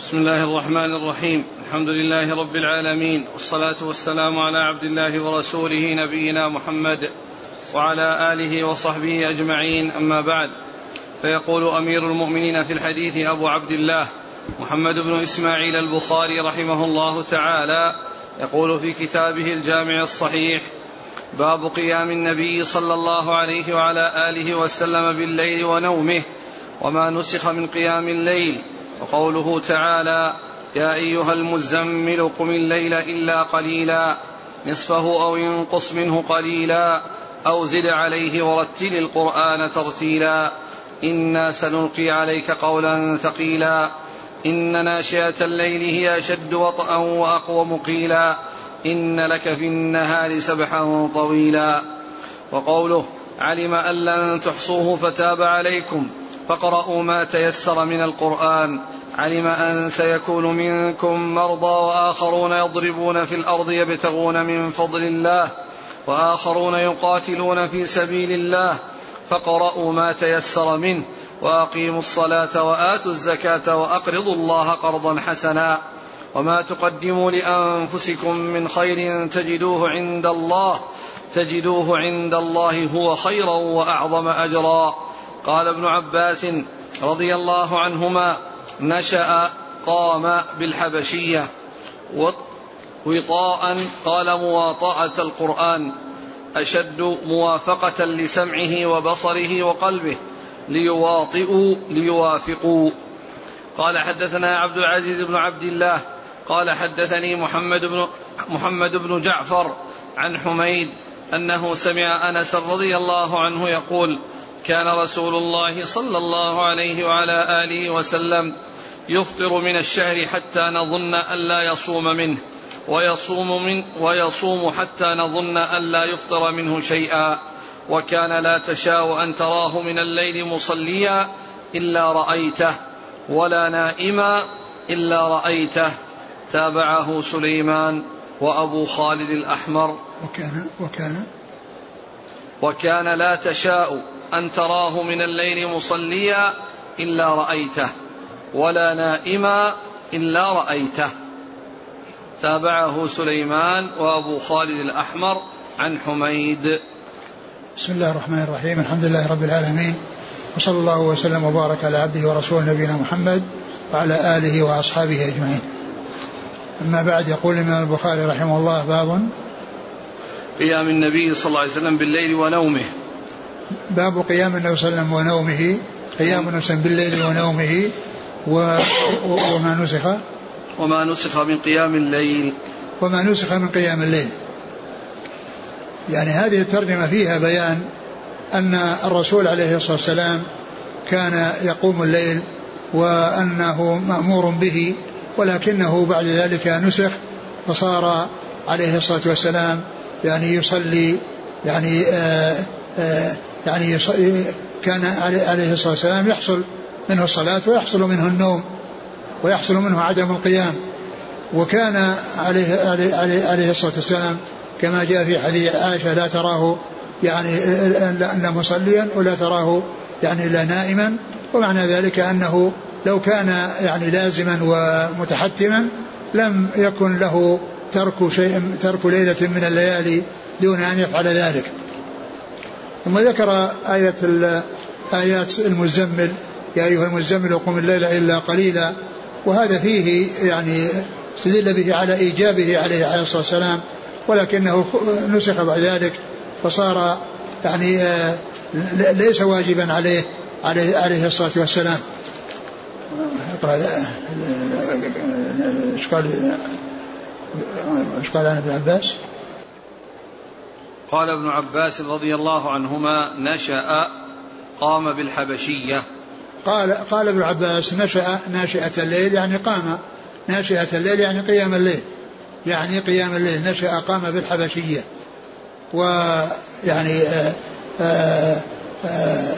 بسم الله الرحمن الرحيم. الحمد لله رب العالمين والصلاة والسلام على عبد الله ورسوله نبينا محمد وعلى آله وصحبه أجمعين. أما بعد فيقول أمير المؤمنين في الحديث أبو عبد الله محمد بن إسماعيل البخاري رحمه الله تعالى يقول في كتابه الجامع الصحيح باب قيام النبي صلى الله عليه وعلى آله وسلم بالليل ونومه وما نسخ من قيام الليل وقوله تعالى يا أيها المزمل قم الليل إلا قليلا نصفه أو ينقص منه قليلا أو زد عليه ورتل القرآن ترتيلا. إنا سنلقي عليك قولا ثقيلا. إن ناشئة الليل هي أشد وطئا واقوم قيلا إن لك في النهار سبحا طويلا. وقوله علم أن لن تحصوه فتاب عليكم. فاقرأوا ما تيسر من القرآن. علم أن سيكون منكم مرضى وآخرون يضربون في الأرض يبتغون من فضل الله وآخرون يقاتلون في سبيل الله. فاقرأوا ما تيسر منه وأقيموا الصلاة وآتوا الزكاة وأقرضوا الله قرضا حسنا. وما تقدموا لأنفسكم من خير تجدوه عند الله. تجدوه عند الله هو خيرا وأعظم أجرا. قال ابن عباس رضي الله عنهما نشأ قام بالحبشية وطاء قال مواطأة القرآن أشد موافقة لسمعه وبصره وقلبه ليواطئوا ليوافقوا. قال حدثنا عبد العزيز بن عبد الله قال حدثني محمد بن محمد بن جعفر عن حميد أنه سمع أنس رضي الله عنه يقول كان رسول الله صلى الله عليه وعلى آله وسلم يفطر من الشهر حتى نظن ألا يصوم منه ويصوم من ويصوم حتى نظن ألا يفطر منه شيئا. وكان لا تشاء أن تراه من الليل مصليا إلا رأيته ولا نائما إلا رأيته. تابعه سليمان وأبو خالد الأحمر. وكان وكان. وكان لا تشاء أن تراه من الليل مصليا إلا رأيته ولا نائما إلا رأيته. تابعه سليمان وأبو خالد الأحمر عن حميد. بسم الله الرحمن الرحيم الحمد لله رب العالمين وصلى الله وسلم وبارك على عبده ورسوله نبينا محمد وعلى آله وأصحابه أجمعين. أما بعد يقول الإمام البخاري رحمه الله باب قيام النبي صلى الله عليه وسلم بالليل ونومه. باب قيام النبي صلى الله عليه وسلم ونومه قيام النبي بالليل ونومه و... وما نسخ؟ وما نسخ من قيام الليل. وما نسخ من قيام الليل. يعني هذه الترجمة فيها بيان أن الرسول عليه الصلاة والسلام كان يقوم الليل وأنه مأمور به ولكنه بعد ذلك نسخ فصار عليه الصلاة والسلام يعني يصلي يعني آآ آآ يعني كان عليه الصلاة والسلام يحصل منه الصلاة ويحصل منه النوم ويحصل منه عدم القيام. وكان عليه, عليه, عليه, الصلاة والسلام كما جاء في حديث عائشة لا تراه يعني لا مصليا ولا تراه يعني لا نائما. ومعنى ذلك أنه لو كان يعني لازما ومتحتما لم يكن له ترك شيء ترك ليلة من الليالي دون أن يفعل ذلك. ثم ذكر آية آيات المزمل يا أيها المزمل قم الليل إلا قليلا وهذا فيه يعني استدل به على إيجابه عليه الصلاة والسلام ولكنه نسخ بعد ذلك فصار يعني ليس واجبا عليه عليه عليه الصلاة والسلام اقرأ إيش قال إيش قال عن ابن عباس؟ قال ابن عباس رضي الله عنهما نشأ قام بالحبشية. قال قال ابن عباس نشأ ناشئة الليل يعني قام. ناشئة الليل يعني قيام الليل. يعني قيام الليل نشأ قام بالحبشية. ويعني آآ آآ آآ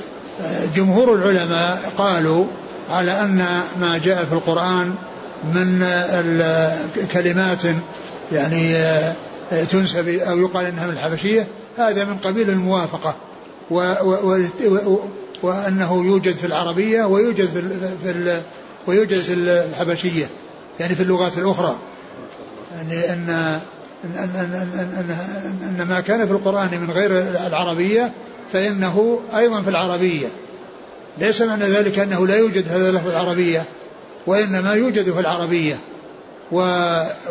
جمهور العلماء قالوا على أن ما جاء في القرآن من كلمات يعني تنسب أو يقال أنها من الحبشية هذا من قبيل الموافقة. و و و وأنه يوجد في العربية ويوجد في, في, ويوجد في الحبشية يعني في اللغات الأخرى. يعني أن أن, أن, أن, أن, أن ما كان في القرآن من غير العربية فإنه أيضا في العربية. ليس معنى ذلك أنه لا يوجد هذا اللفظ العربية وإنما يوجد في العربية. و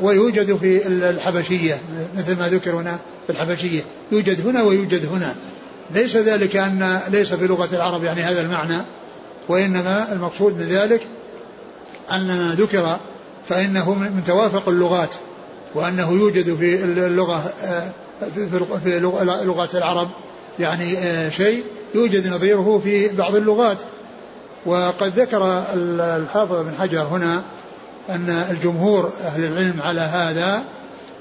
ويوجد في الحبشية مثل ما ذكر هنا في الحبشية. يوجد هنا ويوجد هنا. ليس ذلك أن ليس في لغة العرب يعني هذا المعنى وإنما المقصود من ذلك أن ما ذكر فإنه من توافق اللغات وأنه يوجد في اللغة في لغات العرب يعني شيء يوجد نظيره في بعض اللغات. وقد ذكر الحافظ بن حجر هنا أن الجمهور أهل العلم على هذا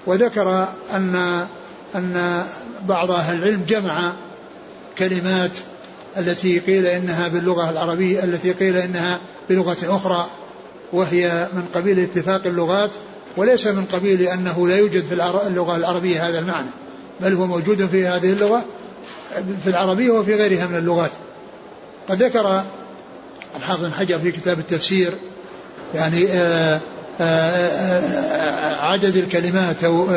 وذكر أن أن بعض أهل العلم جمع كلمات التي قيل إنها باللغة العربية التي قيل إنها بلغة أخرى وهي من قبيل اتفاق اللغات وليس من قبيل أنه لا يوجد في اللغة العربية هذا المعنى بل هو موجود في هذه اللغة في العربية وفي غيرها من اللغات. قد ذكر الحافظ حجر في كتاب التفسير يعني آه، آآ آه، عدد الكلمات أو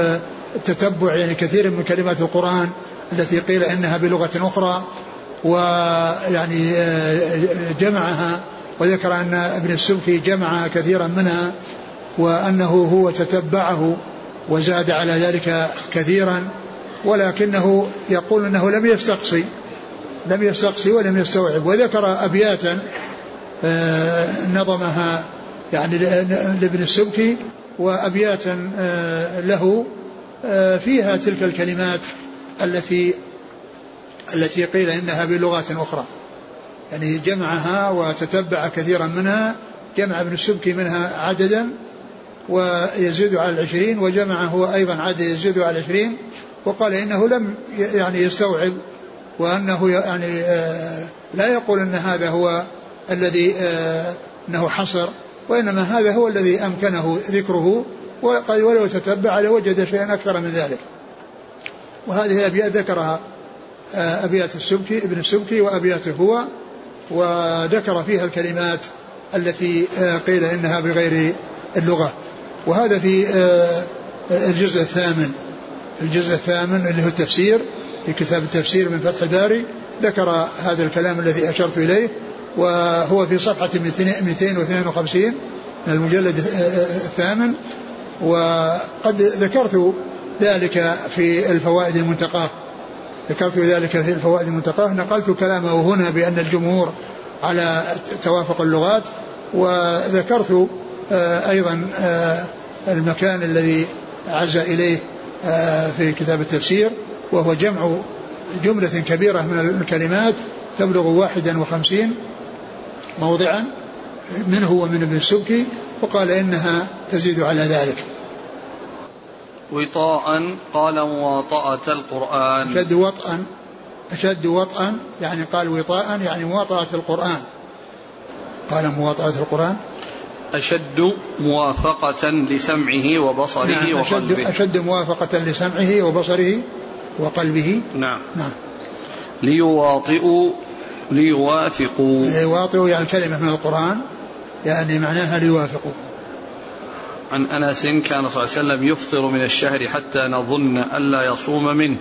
التتبع يعني كثير من كلمات القرآن التي قيل إنها بلغة أخرى ويعني جمعها وذكر أن ابن السبكي جمع كثيرا منها وأنه هو تتبعه وزاد على ذلك كثيرا ولكنه يقول أنه لم يستقصي لم يستقصي ولم يستوعب وذكر أبياتا آه، نظمها يعني لابن السبكي وأبياتا آه، له آه، فيها تلك الكلمات التي التي قيل إنها بلغات أخرى. يعني جمعها وتتبع كثيرا منها جمع ابن السبكي منها عددا ويزيد على العشرين وجمع هو أيضا عدد يزيد على العشرين وقال إنه لم يعني يستوعب وأنه يعني آه، لا يقول أن هذا هو الذي أنه حصر. وإنما هذا هو الذي أمكنه ذكره وقد ولو تتبع لوجد شيئا أكثر من ذلك. وهذه الأبيات ذكرها آه، أبيات السبكي ابن السبكي وأبياته هو وذكر فيها الكلمات التي قيل إنها بغير اللغة. وهذا في الجزء الثامن. الجزء الثامن اللي هو التفسير في كتاب التفسير من فتح الباري ذكر هذا الكلام الذي أشرت إليه. وهو في صفحة 252 من المجلد الثامن. وقد ذكرت ذلك في الفوائد المنتقاة. ذكرت ذلك في الفوائد المنتقاة. نقلت كلامه هنا بأن الجمهور على توافق اللغات. وذكرت آه، أيضا آه، المكان الذي عز إليه آه، في كتاب التفسير. وهو جمع جملة كبيرة من الكلمات تبلغ واحدا وخمسين. موضعا منه ومن ابن السبكي وقال إنها تزيد على ذلك. وطاء قال مواطأة القرآن. أشد وطئا أشد وطئا يعني قال وطاء يعني مواطأة القرآن. قال مواطأة القرآن. أشد موافقة لسمعه وبصره نعم وقلبه. أشد, أشد موافقة لسمعه وبصره وقلبه. نعم. نعم. ليواطئوا ليوافقوا. ليواطئوا يعني كلمة من القرآن يعني معناها ليوافقوا. عن أنس كان صلى الله عليه وسلم يفطر من الشهر حتى نظن ألا يصوم منه.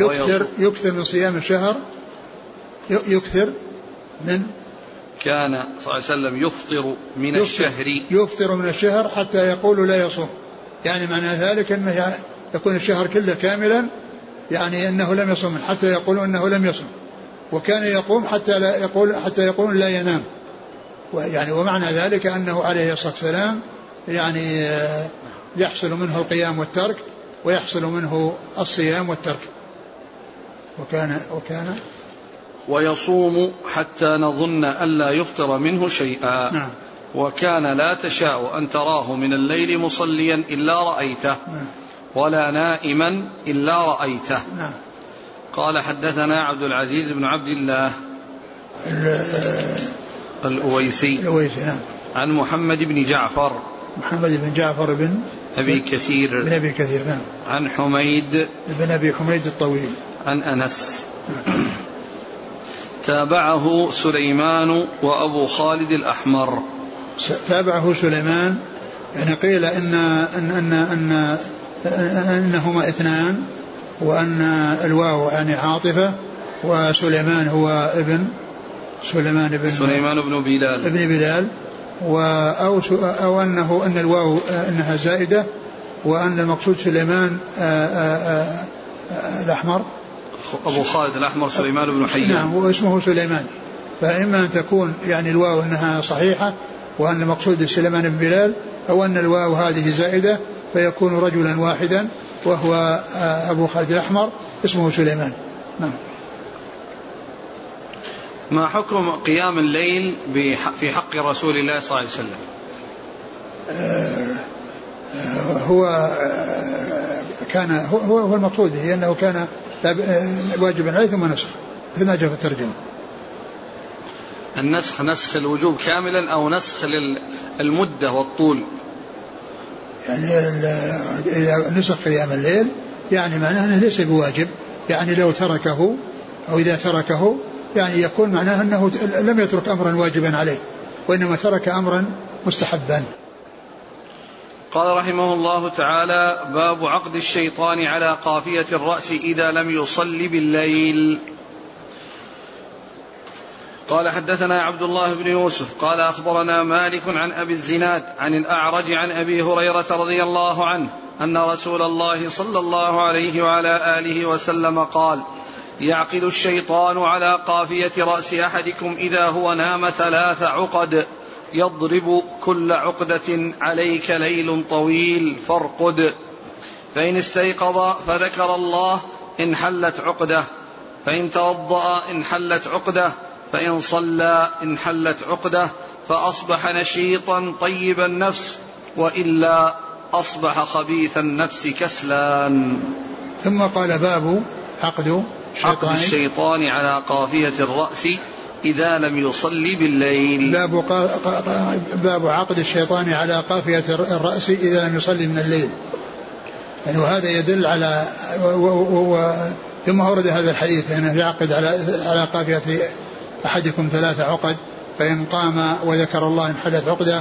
يكثر يكثر من صيام الشهر يكثر من كان صلى الله عليه وسلم يفطر من يفطر الشهر. يفطر من الشهر حتى يقول لا يصوم. يعني معنى ذلك أنه يكون الشهر كله كاملا يعني أنه لم يصوم حتى يقول أنه لم يصوم. وكان يقوم حتى لا يقول حتى يقول لا ينام يعني ومعنى ذلك أنه عليه الصلاة والسلام يعني آه، يحصل منه القيام والترك ويحصل منه الصيام والترك وكان وكان ويصوم حتى نظن ألا يفطر منه شيئا نعم. وكان لا تشاء أن تراه من الليل مصليا إلا رأيته نعم. ولا نائما إلا رأيته نعم. قال حدثنا عبد العزيز بن عبد الله الأويسي الأويسي نعم. عن محمد بن جعفر. محمد بن جعفر بن أبي كثير. بن أبي كثير نعم. عن حميد. بن أبي حميد الطويل. عن أنس. تابعه سليمان وأبو خالد الأحمر. تابعه سليمان يعني قيل إن أن أن, أن أنهما اثنان. وأن الواو يعني عاطفة وسليمان هو ابن سليمان بن سليمان بن بلال. ابن بلال. أو أو أنه أن الواو أنها زائدة وأن المقصود سليمان آآ آآ الأحمر. أبو خالد الأحمر سليمان بن حيان. نعم واسمه سليمان. فإما أن تكون يعني الواو أنها صحيحة وأن المقصود سليمان بن بلال أو أن الواو هذه زائدة فيكون رجلا واحدا وهو أبو خالد الأحمر اسمه سليمان نعم ما حكم قيام الليل في حق رسول الله صلى الله عليه وسلم هو كان هو هو المقصود هي أنه كان واجبا عليه ثم نسخ مثل ما جاء في الترجمة. النسخ نسخ الوجوب كاملا أو نسخ المدة والطول. يعني إذا نسخ قيام الليل يعني معناه أنه ليس بواجب يعني لو تركه أو إذا تركه يعني يكون معناه أنه لم يترك أمرا واجبا عليه وإنما ترك أمرا مستحبا. قال رحمه الله تعالى باب عقد الشيطان على قافية الرأس إذا لم يصلي بالليل قال حدثنا عبد الله بن يوسف قال أخبرنا مالك عن أبي الزناد عن الأعرج عن أبي هريرة رضي الله عنه أن رسول الله صلى الله عليه وعلى آله وسلم قال يعقد الشيطان على قافية رأس أحدكم إذا هو نام ثلاث عقد يضرب كل عقدة عليك ليل طويل فارقد. فإن استيقظ فذكر الله انحلت عقدة فإن توضأ انحلت عقدة فإن صلى انحلت عقدة فأصبح نشيطا طيب النفس وإلا أصبح خبيث النفس كسلان. ثم قال باب عقد عقد الشيطان. على قافية الرأس إذا لم يصلي بالليل. باب, باب عقد الشيطان على قافية الرأس إذا لم يصلي من الليل. يعني وهذا يدل على و و و ثم ورد هذا الحديث أنه يعقد على على قافية أحدكم ثلاث عقد فإن قام وذكر الله انحلت عقدة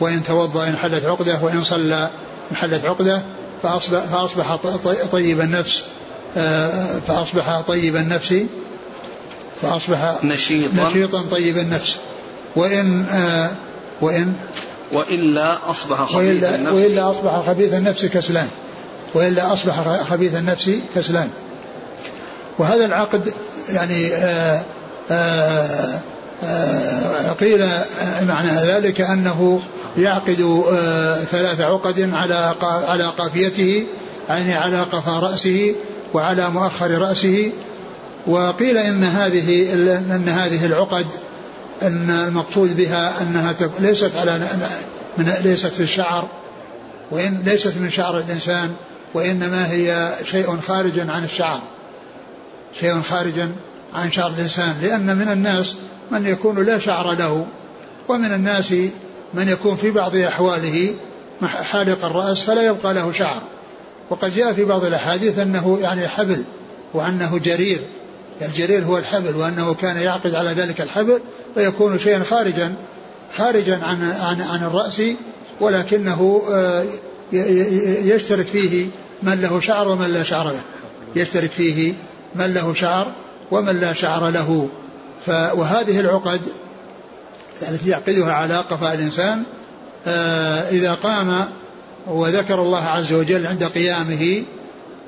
وإن توضأ انحلت عقدة وإن صلى انحلت عقدة فأصبح, فأصبح طيب النفس آه، فأصبح طيب النفس فأصبح نشيطا. نشيطا طيب النفس. وإن آه وإن وإلا أصبح خبيث النفس. وإلا أصبح خبيث النفس كسلان. وإلا أصبح خبيث النفس كسلان. وهذا العقد يعني آه قيل معنى ذلك أنه يعقد آه ثلاث عقد على على قافيته يعني على قفا رأسه وعلى مؤخر رأسه. وقيل إن هذه إن هذه العقد إن المقصود بها أنها ليست على من ليست في الشعر وإن ليست من شعر الإنسان وإنما هي شيء خارج عن الشعر شيء خارج عن شعر الإنسان لأن من الناس من يكون لا شعر له ومن الناس من يكون في بعض أحواله حالق الرأس فلا يبقى له شعر. وقد جاء في بعض الأحاديث أنه يعني حبل وأنه جرير. الجرير هو الحبل وأنه كان يعقد على ذلك الحبل فيكون شيئا خارجا خارجا عن عن عن الرأس ولكنه آه، يشترك فيه من له شعر ومن لا شعر له. يشترك فيه من له شعر ومن لا شعر له. وهذه العقد التي يعقدها على قفاء الإنسان آه، إذا قام وذكر الله عز وجل عند قيامه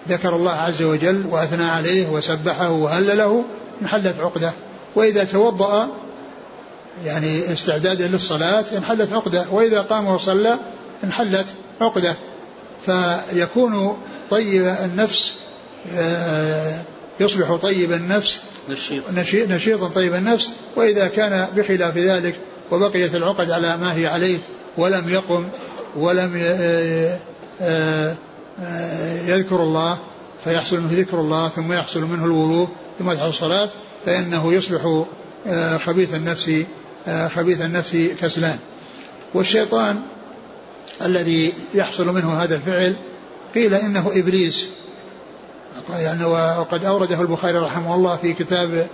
ذكر الله عز وجل وأثنى عليه وسبحه وهلله انحلت عقدة. وإذا توضأ يعني استعدادا للصلاة انحلت عقدة. وإذا قام وصلى انحلت عقدة. فيكون طيب النفس آه، يصبح طيب النفس نشيطا طيب النفس وإذا كان بخلاف ذلك وبقيت العقد على ما هي عليه ولم يقم ولم آه، آه، يذكر الله فيحصل منه ذكر الله ثم يحصل منه الوضوء ثم يدخل الصلاة فإنه يصبح آه، خبيث النفس آه، خبيث النفس كسلان. والشيطان الذي يحصل منه هذا الفعل قيل إنه إبليس. يعني وقد أورده البخاري رحمه الله في كتاب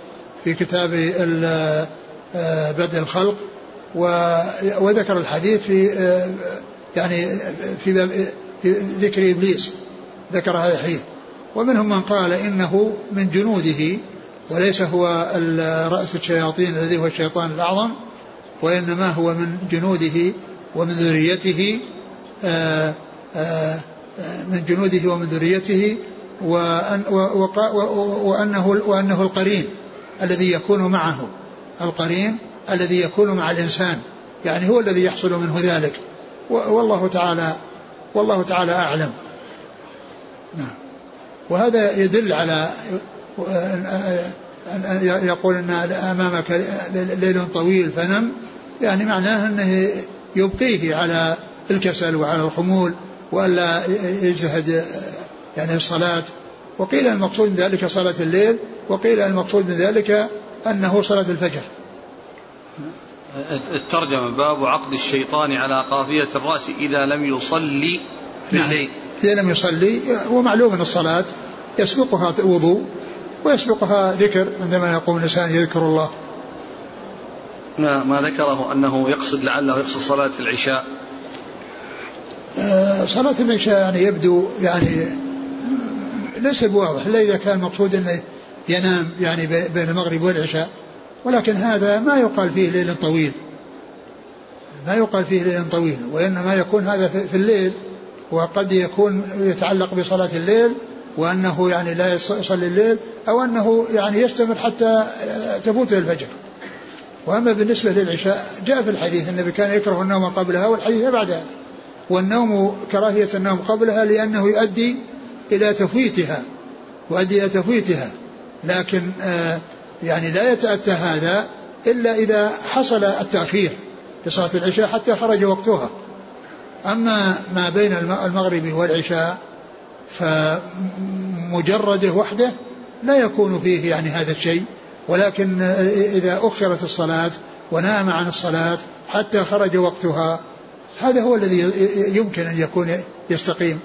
في كتاب بدء الخلق وذكر الحديث في يعني في باب في ذكر إبليس ذكر هذا الحديث. ومنهم من قال إنه من جنوده وليس هو رأس الشياطين الذي هو الشيطان الأعظم وإنما هو من جنوده ومن ذريته آه، آه، من جنوده ومن ذريته وأن وأنه, وأنه القرين الذي يكون معه. القرين الذي يكون مع الإنسان. يعني هو الذي يحصل منه ذلك. والله تعالى والله تعالى أعلم. نعم. وهذا يدل على يقول أن أمامك ليل طويل فنم. يعني معناه أنه يبقيه على الكسل وعلى الخمول وألا يجتهد يعني الصلاة وقيل المقصود من ذلك صلاة الليل وقيل المقصود من ذلك أنه صلاة الفجر. الترجمة باب عقد الشيطان على قافية الرأس إذا لم يصلي في نعم. الليل. إذا لم يصلي ومعلوم أن الصلاة يسبقها وضوء ويسبقها ذكر عندما يقوم الإنسان يذكر الله. ما, ما ذكره أنه يقصد لعله يقصد صلاة العشاء. آه، صلاة العشاء يعني يبدو يعني ليس بواضح إلا إذا كان مقصود أنه ينام يعني بين المغرب والعشاء. ولكن هذا ما يقال فيه ليل طويل. ما يقال فيه ليل طويل وإنما يكون هذا في الليل وقد يكون يتعلق بصلاة الليل وأنه يعني لا يصلي الليل أو أنه يعني يستمر حتى تفوته الفجر. وأما بالنسبة للعشاء جاء في الحديث النبي كان يكره النوم قبلها والحديث بعدها والنوم كراهية النوم قبلها لأنه يؤدي إلى تفويتها يؤدي إلى تفويتها. لكن آه يعني لا يتأتى هذا إلا إذا حصل التأخير لصلاة العشاء حتى خرج وقتها. أما ما بين المغرب والعشاء فمجرده وحده لا يكون فيه يعني هذا الشيء. ولكن إذا أخرت الصلاة ونام عن الصلاة حتى خرج وقتها هذا هو الذي يمكن أن يكون يستقيم.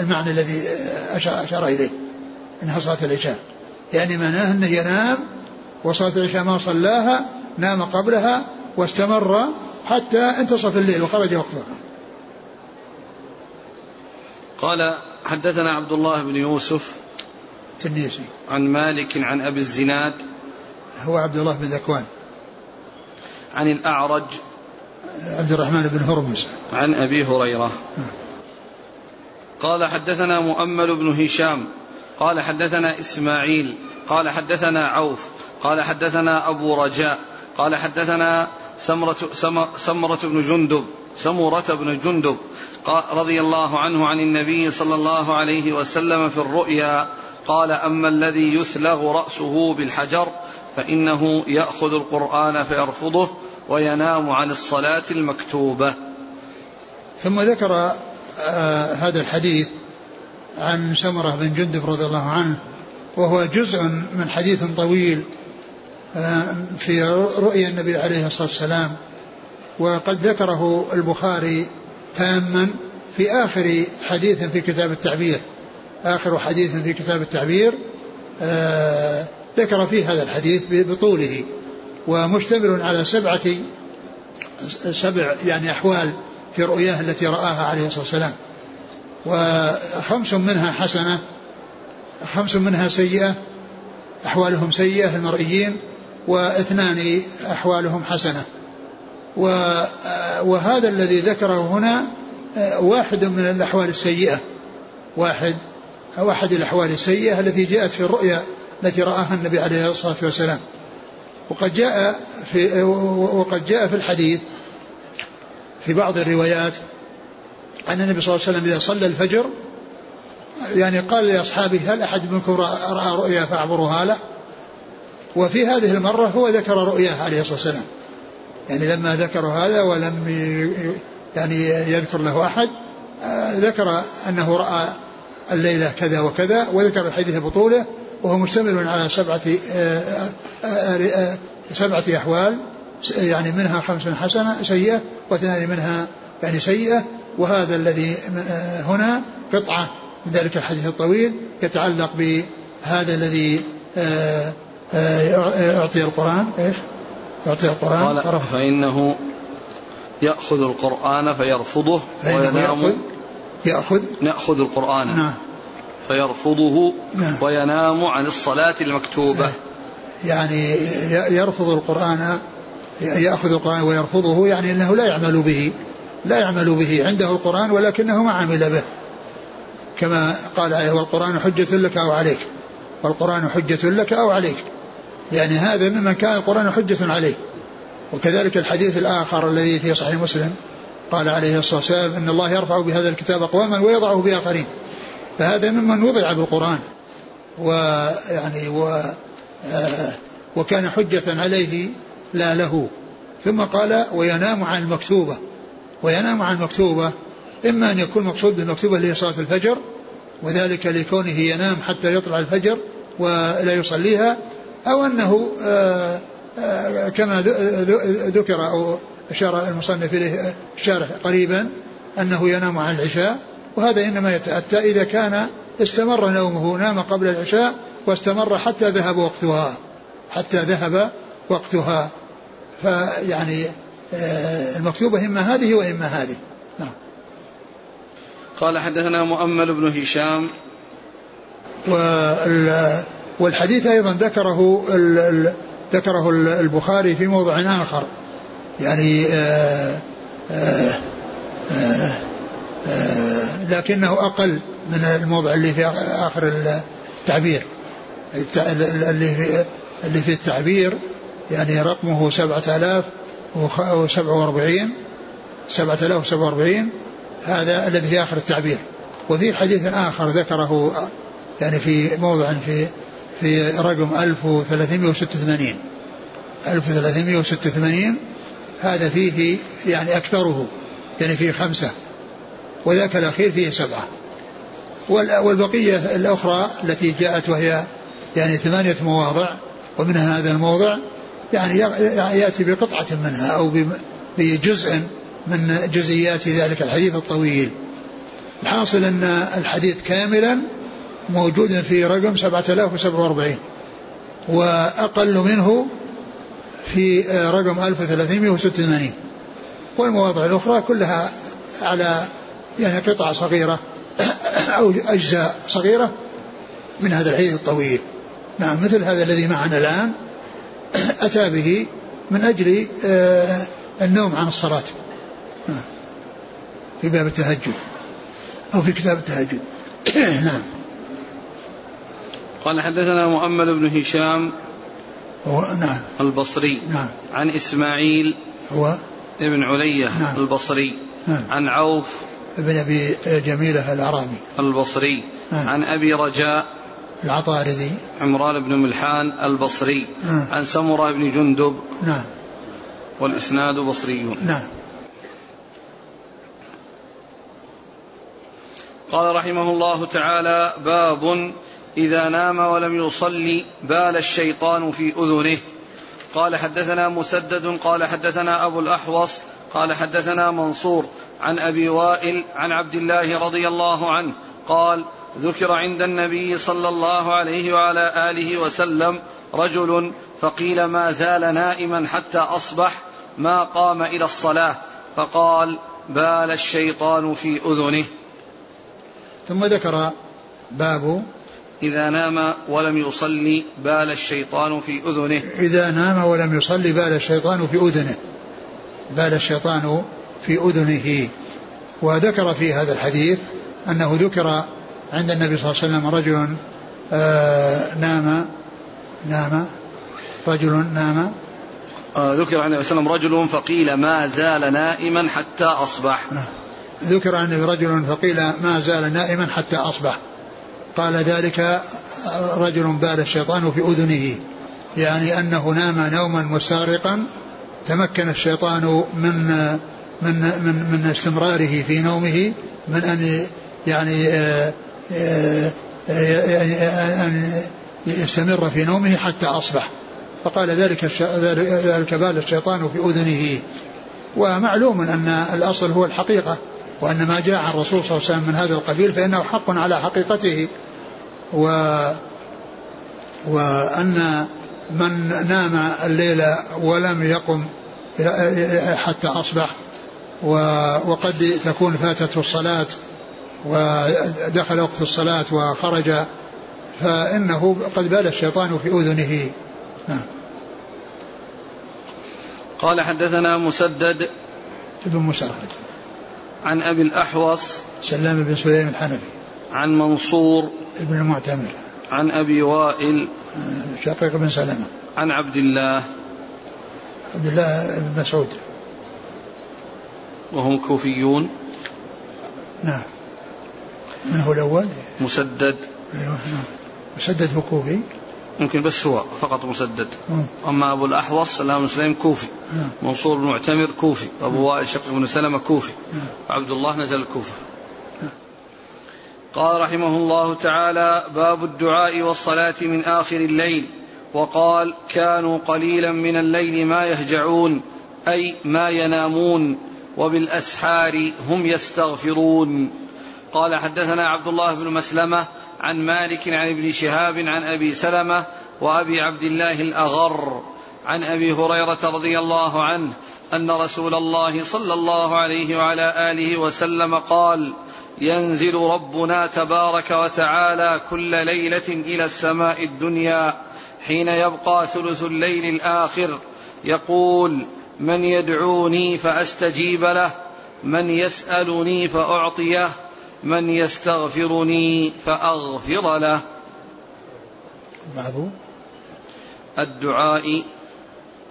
المعنى الذي أشار إليه أنها صلاة العشاء. يعني معناه أنه ينام وصلاة العشاء ما صلاها نام قبلها واستمر حتى انتصف الليل وخرج وقتها. قال حدثنا عبد الله بن يوسف التنيسي عن مالك عن أبي الزناد هو عبد الله بن ذكوان. عن الأعرج عبد الرحمن بن هرمز. عن أبي هريرة. قال حدثنا مؤمل بن هشام قال حدثنا إسماعيل قال حدثنا عوف قال حدثنا أبو رجاء قال حدثنا سمرة, سمرة بن جندب سمرة بن جندب رضي الله عنه عن النبي صلى الله عليه وسلم في الرؤيا قال أما الذي يثلغ رأسه بالحجر فإنه يأخذ القرآن فيرفضه وينام عن الصلاة المكتوبة. ثم ذكر هذا الحديث عن سمرة بن جندب رضي الله عنه وهو جزء من حديث طويل آه في رؤيا النبي عليه الصلاة والسلام. وقد ذكره البخاري تاما في آخر حديث في كتاب التعبير آخر حديث في كتاب التعبير آه ذكر فيه هذا الحديث بطوله. ومشتمل على سبعة سبع يعني أحوال. في رؤياه التي رآها عليه الصلاة والسلام. وخمس منها حسنة خمس منها سيئة أحوالهم سيئة المرئيين واثنان أحوالهم حسنة. وهذا الذي ذكره هنا واحد من الأحوال السيئة. واحد أو أحد الأحوال السيئة التي جاءت في الرؤيا التي رآها النبي عليه الصلاة والسلام. وقد جاء في وقد جاء في الحديث في بعض الروايات أن النبي صلى الله عليه وسلم إذا صلى الفجر يعني قال لأصحابه هل أحد منكم رأى رؤيا فأعبرها له؟ وفي هذه المرة هو ذكر رؤياه عليه الصلاة والسلام. يعني لما ذكر هذا ولم يعني يذكر له أحد آه، ذكر أنه رأى الليلة كذا وكذا وذكر الحديث بطوله وهو مشتمل على سبعة آه، آه، سبعة أحوال. يعني منها خمس حسنة سيئة واثنان منها يعني سيئة وهذا الذي هنا قطعة من ذلك الحديث الطويل يتعلق بهذا الذي أعطي القرآن إيش؟ يعطيه القرآن قال فرفض فإنه يأخذ القرآن فيرفضه وينام يأخذ. يأخذ القرآن. نعم. فيرفضه نعم. وينام عن الصلاة المكتوبة. يعني يرفض القرآن يأخذ القرآن ويرفضه يعني أنه لا يعمل به لا يعمل به عنده القرآن ولكنه ما عمل به. كما قال عليه والقرآن حجة لك أو عليك. والقرآن حجة لك أو عليك. يعني هذا ممن كان القرآن حجة عليه. وكذلك الحديث الآخر الذي في صحيح مسلم قال عليه الصلاة والسلام إن الله يرفع بهذا الكتاب أقواما ويضعه بآخرين. فهذا ممن وضع بالقرآن. ويعني و آه، وكان حجة عليه لا له. ثم قال وينام عن المكتوبة. وينام عن المكتوبة إما أن يكون مقصود بالمكتوبة اللي هي صلاة الفجر وذلك لكونه ينام حتى يطلع الفجر ولا يصليها أو أنه آه، آه، كما ذكر أو أشار المصنف إليه الشارح قريبا أنه ينام عن العشاء وهذا إنما يتأتى إذا كان استمر نومه نام قبل العشاء واستمر حتى ذهب وقتها حتى ذهب وقتها. فيعني آه، المكتوبة إما هذه وإما هذه. نعم. قال حدثنا مؤمل بن هشام. وال- والحديث أيضا ذكره ذكره ال- البخاري في موضع آخر. يعني آه، آه، لكنه أقل من الموضع اللي في آخر التعبير. الت- اللي في اللي في التعبير. يعني رقمه سبعة آلاف وسبعة وأربعين سبعة آلاف وسبعة وأربعين هذا الذي في آخر التعبير. وفي حديث آخر ذكره يعني في موضع في في رقم 1386 1386 هذا فيه يعني أكثره يعني فيه خمسة. وذاك الأخير فيه سبعة. وال- والبقية الأخرى التي جاءت وهي يعني ثمانية مواضع ومنها هذا الموضع يعني يأتي بقطعة منها أو بجزء من جزئيات ذلك الحديث الطويل. الحاصل أن الحديث كاملا موجود في رقم 7047 وأقل منه في رقم 1386 والمواضع الأخرى كلها على يعني قطع صغيرة أو أجزاء صغيرة من هذا الحديث الطويل. نعم مثل هذا الذي معنا الآن. أتى به من أجل آه، النوم عن الصلاة. نعم. في باب التهجد. أو في كتاب التهجد. نعم. قال حدثنا مؤمل بن هشام هو نعم. البصري. نعم. عن إسماعيل هو. ابن علية نعم. البصري. نعم. عن عوف ابن أبي جميلة الأعرابي البصري. نعم. عن أبي رجاء العطاردي عمران بن ملحان البصري نعم. عن سمرة بن جندب. نعم. والإسناد بصري نعم. قال رحمه الله تعالى باب إذا نام ولم يصلي بال الشيطان في أذنه. قال حدثنا مسدد قال حدثنا أبو الأحوص قال حدثنا منصور عن أبي وائل عن عبد الله رضي الله عنه قال ذكر عند النبي صلى الله عليه وعلى آله وسلم رجل فقيل ما زال نائما حتى أصبح ما قام إلى الصلاة فقال بال الشيطان في أذنه. ثم ذكر باب إذا نام ولم يصلي بال الشيطان في أذنه. إذا نام ولم يصلي بال الشيطان في أذنه. بال الشيطان في أذنه. وذكر في هذا الحديث أنه ذكر عند النبي صلى الله عليه وسلم رجل آه نام نام رجل نام. آه ذكر عن النبي صلى الله عليه وسلم رجل فقيل ما زال نائما حتى أصبح. ذكر عن رجل فقيل ما زال نائما حتى أصبح. قال ذلك رجل بال الشيطان في أذنه. يعني أنه نام نوما مستغرقا تمكن الشيطان من من من من استمراره في نومه من أن يعني آه، آه، آه، أن يستمر في نومه حتى أصبح فقال ذلك ذلك بال الشيطان في أذنه ومعلوم أن الأصل هو الحقيقة وأن ما جاء عن الرسول صلى الله عليه وسلم من هذا القبيل فإنه حق على حقيقته و وأن من نام الليل ولم يقم حتى أصبح وقد تكون فاتته الصلاة ودخل وقت الصلاة وخرج فإنه قد بال الشيطان في أذنه. نعم. قال حدثنا مسدد ابن مسرهد. عن أبي الأحوص سلام بن سليم الحنفي. عن منصور ابن المعتمر. عن أبي وائل شقيق بن سلمة. عن عبد الله عبد الله بن مسعود. وهم كوفيون. نعم. من هو الأول؟ مسدد. أيوه نعم. مسدد هو كوفي؟ يمكن بس هو فقط مسدد. أما أبو الأحوص بن سليم كوفي. منصور بن معتمر كوفي. أبو وائل شقيق بن سلمة كوفي. وعبد الله نزل الكوفة. قال رحمه الله تعالى باب الدعاء والصلاة من آخر الليل. وقال كانوا قليلا من الليل ما يهجعون أي ما ينامون وبالأسحار هم يستغفرون. قال حدثنا عبد الله بن مسلمة عن مالك عن ابن شهاب عن أبي سلمة وأبي عبد الله الأغر عن أبي هريرة رضي الله عنه أن رسول الله صلى الله عليه وعلى آله وسلم قال ينزل ربنا تبارك وتعالى كل ليلة إلى السماء الدنيا حين يبقى ثلث الليل الآخر يقول من يدعوني فأستجيب له من يسألني فأعطيه من يستغفرني فأغفر له. باب الدعاء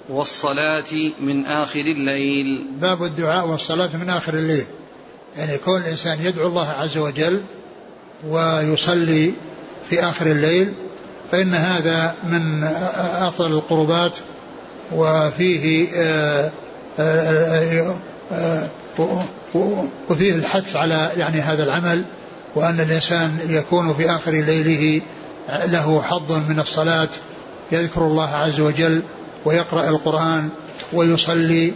والصلاة من آخر الليل. باب الدعاء والصلاة من آخر الليل. يعني كون الإنسان يدعو الله عز وجل ويصلي في آخر الليل فإن هذا من أفضل القربات وفيه آه، آه، آه، وفيه الحث على يعني هذا العمل وأن الإنسان يكون في آخر ليله له حظ من الصلاة يذكر الله عز وجل ويقرأ القرآن ويصلي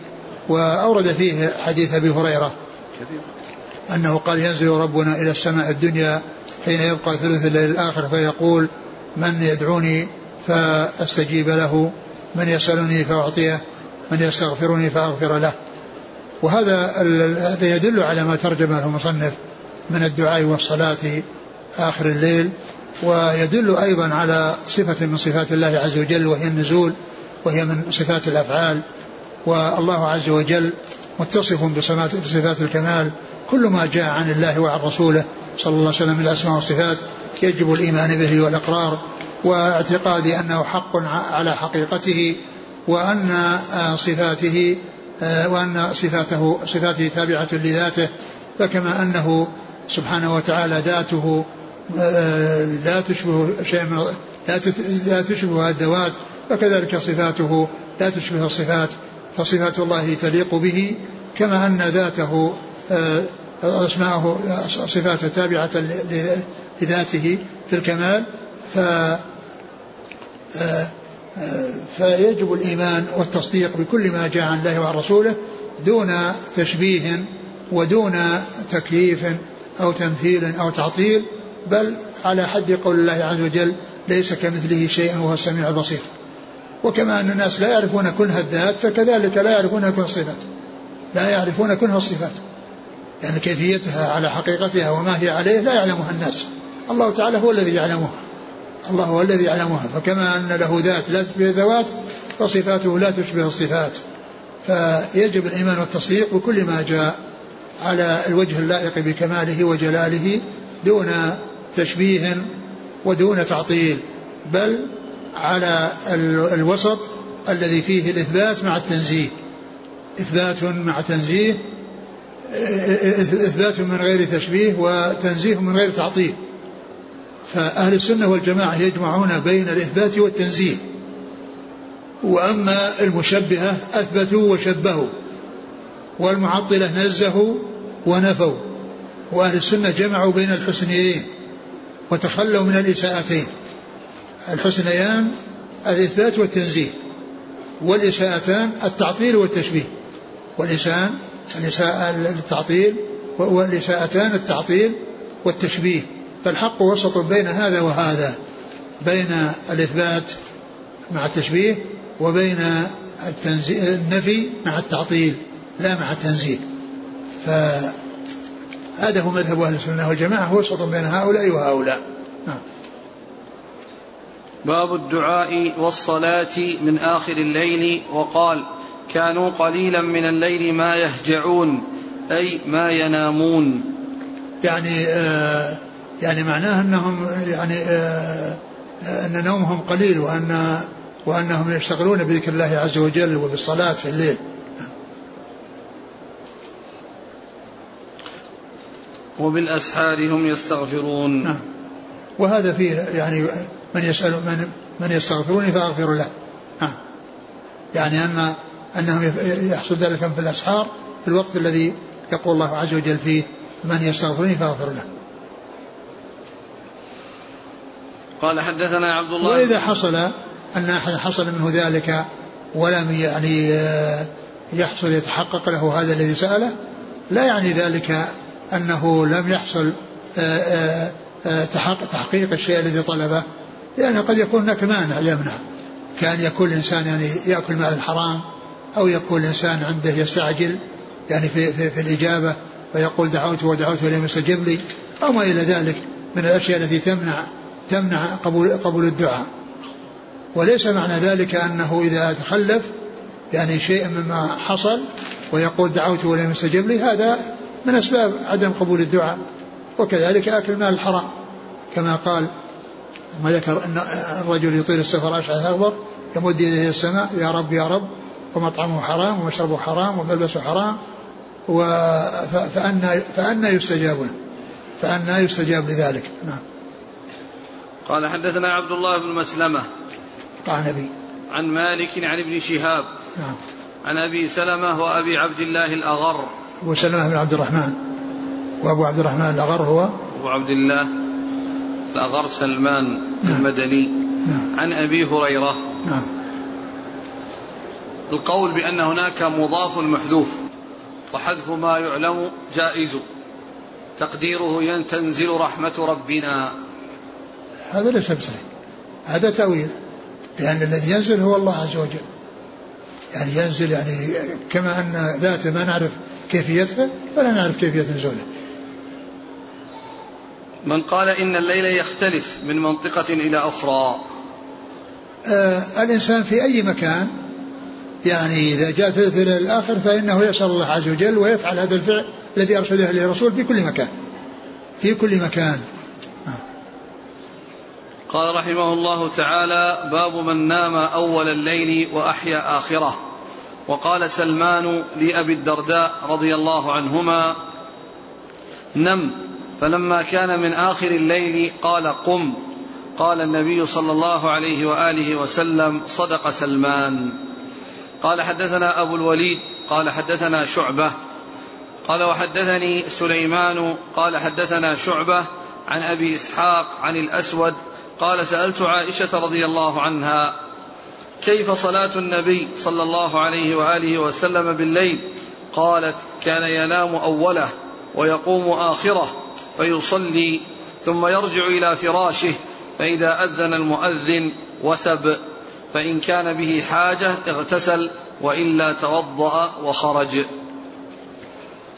وأورد فيه حديث أبي هريرة أنه قال ينزل ربنا إلى السماء الدنيا حين يبقى ثلث الليل الآخر فيقول من يدعوني فأستجيب له من يسألني فأعطيه من يستغفرني فأغفر له. وهذا هذا يدل على ما ترجمه المصنف من الدعاء والصلاة آخر الليل ويدل أيضا على صفة من صفات الله عز وجل وهي النزول وهي من صفات الأفعال. والله عز وجل متصف بصفات الكمال. كل ما جاء عن الله وعن رسوله صلى الله عليه وسلم من الأسماء والصفات يجب الإيمان به والإقرار واعتقاد أنه حق على حقيقته وأن صفاته وأن صفاته صفاته تابعة لذاته فكما أنه سبحانه وتعالى ذاته لا تشبه شيء من لا تشبه الذوات فكذلك صفاته لا تشبه الصفات فصفات الله تليق به كما أن ذاته أسماءه صفاته تابعة لذاته في الكمال ف فيجب الإيمان والتصديق بكل ما جاء عن الله وعن رسوله دون تشبيه ودون تكييف أو تمثيل أو تعطيل بل على حد قول الله عز وجل ليس كمثله شيء وهو السميع البصير. وكما أن الناس لا يعرفون كنه الذات فكذلك لا يعرفون كنه الصفات لا يعرفون كنه الصفات. يعني كيفيتها على حقيقتها وما هي عليه لا يعلمها الناس. الله تعالى هو الذي يعلمها. الله هو الذي يعلمها. فكما أن له ذات لا تشبه الذوات فصفاته لا تشبه الصفات. فيجب الإيمان والتصديق بكل ما جاء على الوجه اللائق بكماله وجلاله دون تشبيه ودون تعطيل بل على الوسط الذي فيه الإثبات مع التنزيه. إثبات مع تنزيه إثبات من غير تشبيه وتنزيه من غير تعطيل. فأهل السنة والجماعة يجمعون بين الإثبات والتنزيه. وأما المشبهة أثبتوا وشبهوا والمعطلة نزهوا ونفوا وأهل السنة جمعوا بين الحسنيين وتخلوا من الإساءتين. الحسنيان الإثبات والتنزيه والإساءتان التعطيل والتشبيه. والإساءة الإساءة التعطيل والإساءتان التعطيل والتشبيه. فالحق وسط بين هذا وهذا بين الإثبات مع التشبيه وبين النفي مع التعطيل لا مع التنزيل. فهذا هو مذهب أهل السنة والجماعة هو وسط بين هؤلاء وهؤلاء. نعم. باب الدعاء والصلاة من آخر الليل وقال كانوا قليلا من الليل ما يهجعون أي ما ينامون. يعني آه يعني معناه أنهم يعني آه أن نومهم قليل وأن وأنهم يشتغلون بذكر الله عز وجل وبالصلاة في الليل. وبالأسحار هم يستغفرون. نعم. وهذا فيه يعني من يسأل من من يستغفروني فأغفر له. نعم. يعني أن أنهم يحصل ذلك في الأسحار في الوقت الذي يقول الله عز وجل فيه من يستغفرني فأغفر له. قال حدثنا عبد الله وإذا حصل أن أحد حصل منه ذلك ولم يعني آه، يحصل يتحقق له هذا الذي سأله لا يعني ذلك أنه لم يحصل آه، آه، تحقيق الشيء الذي طلبه لأنه قد يكون هناك مانع يمنع كان يكون الإنسان يعني يأكل مال الحرام أو يكون الإنسان عنده يستعجل يعني في, في, في الإجابة فيقول دعوت ودعوت ولم يستجب لي أو ما إلى ذلك من الأشياء التي تمنع تمنع قبول, قبول الدعاء. وليس معنى ذلك أنه إذا تخلف يعني شيء مما حصل ويقول دعوت ولم يستجب لي هذا من أسباب عدم قبول الدعاء. وكذلك أكل مال الحرام. كما قال ما ذكر أن الرجل يطيل السفر أشعث أكبر يمد يديه السماء يا رب يا رب ومطعمه حرام ومشربه حرام وملبسه حرام فأنا فأنا يستجاب له فأنا يستجاب لذلك. نعم. قال حدثنا عبد الله بن مسلمة عن أبي عن مالك عن ابن شهاب نعم. عن أبي سلمة وأبي عبد الله الأغر. أبو سلمة بن عبد الرحمن. وأبو عبد الرحمن الأغر هو؟ أبو عبد الله الأغر سلمان نعم. المدني. نعم. عن أبي هريرة. نعم. القول بأن هناك مضاف محذوف وحذف ما يعلم جائز. تقديره تنزل رحمة ربنا. هذا ليس بصحيح. هذا تأويل لأن الذي ينزل هو الله عز وجل. يعني ينزل يعني كما أن ذاته ما نعرف كيفيتها فلا نعرف كيفية نزوله. من قال إن الليل يختلف من منطقة إلى أخرى. آه الإنسان في أي مكان يعني إذا جاء ثلث الليل الآخر فإنه يسأل الله عز وجل ويفعل هذا الفعل الذي أرشده إليه الرسول في كل مكان. في كل مكان. قال رحمه الله تعالى باب من نام أول الليل وأحيا آخره. وقال سلمان لأبي الدرداء رضي الله عنهما نم فلما كان من آخر الليل قال قم. قال النبي صلى الله عليه وآله وسلم صدق سلمان. قال حدثنا أبو الوليد قال حدثنا شعبة. قال وحدثني سليمان قال حدثنا شعبة عن أبي إسحاق عن الأسود قال سألت عائشة رضي الله عنها كيف صلاة النبي صلى الله عليه وآله وسلم بالليل؟ قالت كان ينام أوله ويقوم آخره فيصلي ثم يرجع إلى فراشه فإذا أذن المؤذن وثب فإن كان به حاجة اغتسل وإلا توضأ وخرج.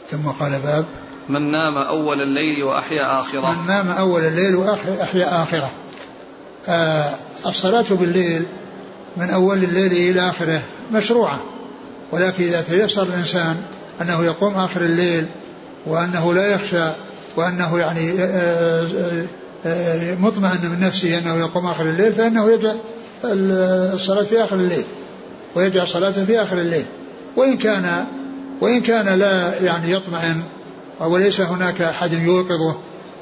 ثم قال باب. من نام أول الليل وأحيا آخره. من نام أول الليل وأحيا آخره. الصلاة بالليل من أول الليل إلى آخره مشروعة. ولكن إذا تيسر الإنسان أنه يقوم آخر الليل وأنه لا يخشى وأنه يعني آه، آه، آه، مطمئن من نفسه أنه يقوم آخر الليل فإنه يجعل الصلاة في آخر الليل ويجعل صلاته في آخر الليل. وإن كان وإن كان لا يعني يطمئن وليس هناك أحد يوقظه